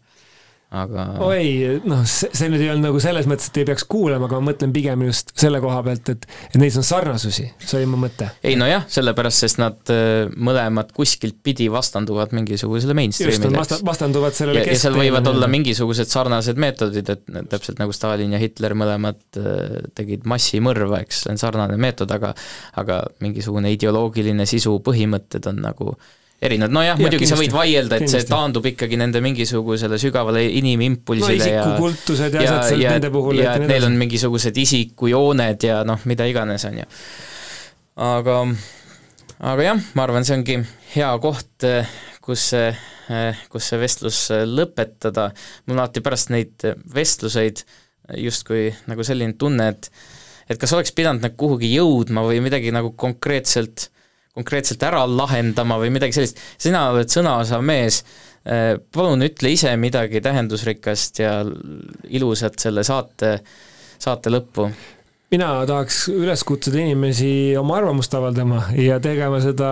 aga oi, noh, see, nüüd ei olnud nagu selles mõttes, et ei peaks kuulama, aga ma mõtlen pigem just selle koha pealt, et et neis on sarnasusi, see oli mu mõte. ei nojah, sellepärast, sest nad äh, mõlemad kuskilt pidi vastanduvad mingisugusele mainstream'ile. nad vastanduvad sellele ja, ja seal võivad olla mingisugused sarnased meetodid, et täpselt nagu Stalin ja Hitler mõlemad äh, tegid massimõrva, eks, see on sarnane meetod, aga aga mingisugune ideoloogiline sisu, põhimõtted on nagu erinevad, nojah, muidugi kindlasti, sa võid vaielda, et kindlasti. see taandub ikkagi nende mingisugusele sügavale inimimpulsile no, ja isikukultused ja, ja asjad seal nende puhul. ja et neil on mingisugused isikujooned ja noh, mida iganes, on ju. aga, aga jah, ma arvan, see ongi hea koht, kus see, kus see vestlus lõpetada. mul on alati pärast neid vestluseid justkui nagu selline tunne, et et kas oleks pidanud nagu kuhugi jõudma või midagi nagu konkreetselt konkreetselt ära lahendama või midagi sellist, sina oled sõnaosav mees, eh, palun ütle ise midagi tähendusrikast ja ilusat selle saate, saate lõppu. Mina tahaks üles kutsuda inimesi oma arvamust avaldama ja tegema seda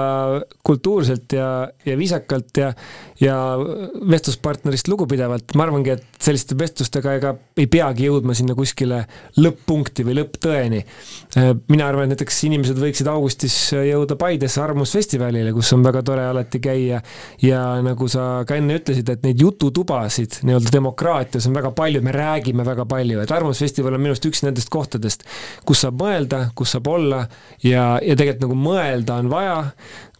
kultuurselt ja, ja viisakalt ja, ja vestluspartnerist lugupidavalt. ma arvangi, et selliste vestlustega ega ei peagi jõudma sinna kuskile lõpp-punkti või lõpptõeni. mina arvan, et näiteks inimesed võiksid augustis jõuda Paidesse Arvamusfestivalile, kus on väga tore alati käia ja nagu sa ka enne ütlesid, et neid jututubasid nii-öelda demokraatias on väga palju, me räägime väga palju, et Arvamusfestival on minu arust üks nendest kohtadest, kus saab mõelda, kus saab olla ja, ja tegelikult nagu mõelda on vaja,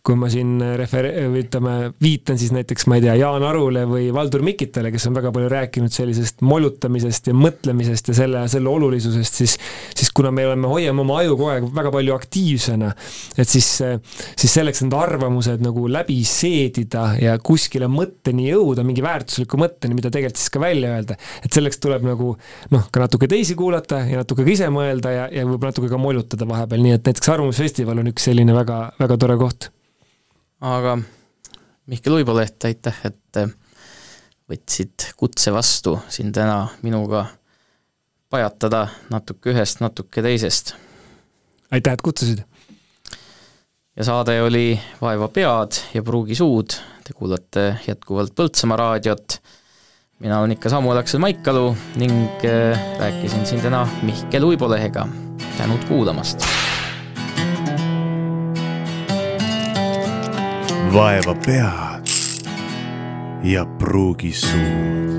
kui ma siin refer-, või ütleme, viitan siis näiteks, ma ei tea, Jaan Arule või Valdur Mikitale, kes on väga palju rääkinud sellisest molutamisest ja mõtlemisest ja selle, selle olulisusest, siis siis kuna me oleme, hoiame oma aju kogu aeg väga palju aktiivsena, et siis, siis selleks need arvamused nagu läbi seedida ja kuskile mõtteni jõuda, mingi väärtusliku mõtteni, mida tegelikult siis ka välja öelda, et selleks tuleb nagu noh, ka natuke teisi kuulata ja natuke ka ise mõelda ja, ja võib-olla natuke ka molutada vahepeal, nii et näiteks Arvamusfestival on üks selline väga, väga tore koht aga Mihkel Uiboleht, aitäh, et äh, võtsid kutse vastu siin täna minuga pajatada natuke ühest, natuke teisest. aitäh, et kutsusid! ja saade oli Vaeva pead ja pruugi suud, te kuulate jätkuvalt Põltsamaa raadiot, mina olen ikka Samuel Aksel Maikalu ning äh, rääkisin siin täna Mihkel Uibolehega, tänud kuulamast! Vaeva pead ja pruugi suud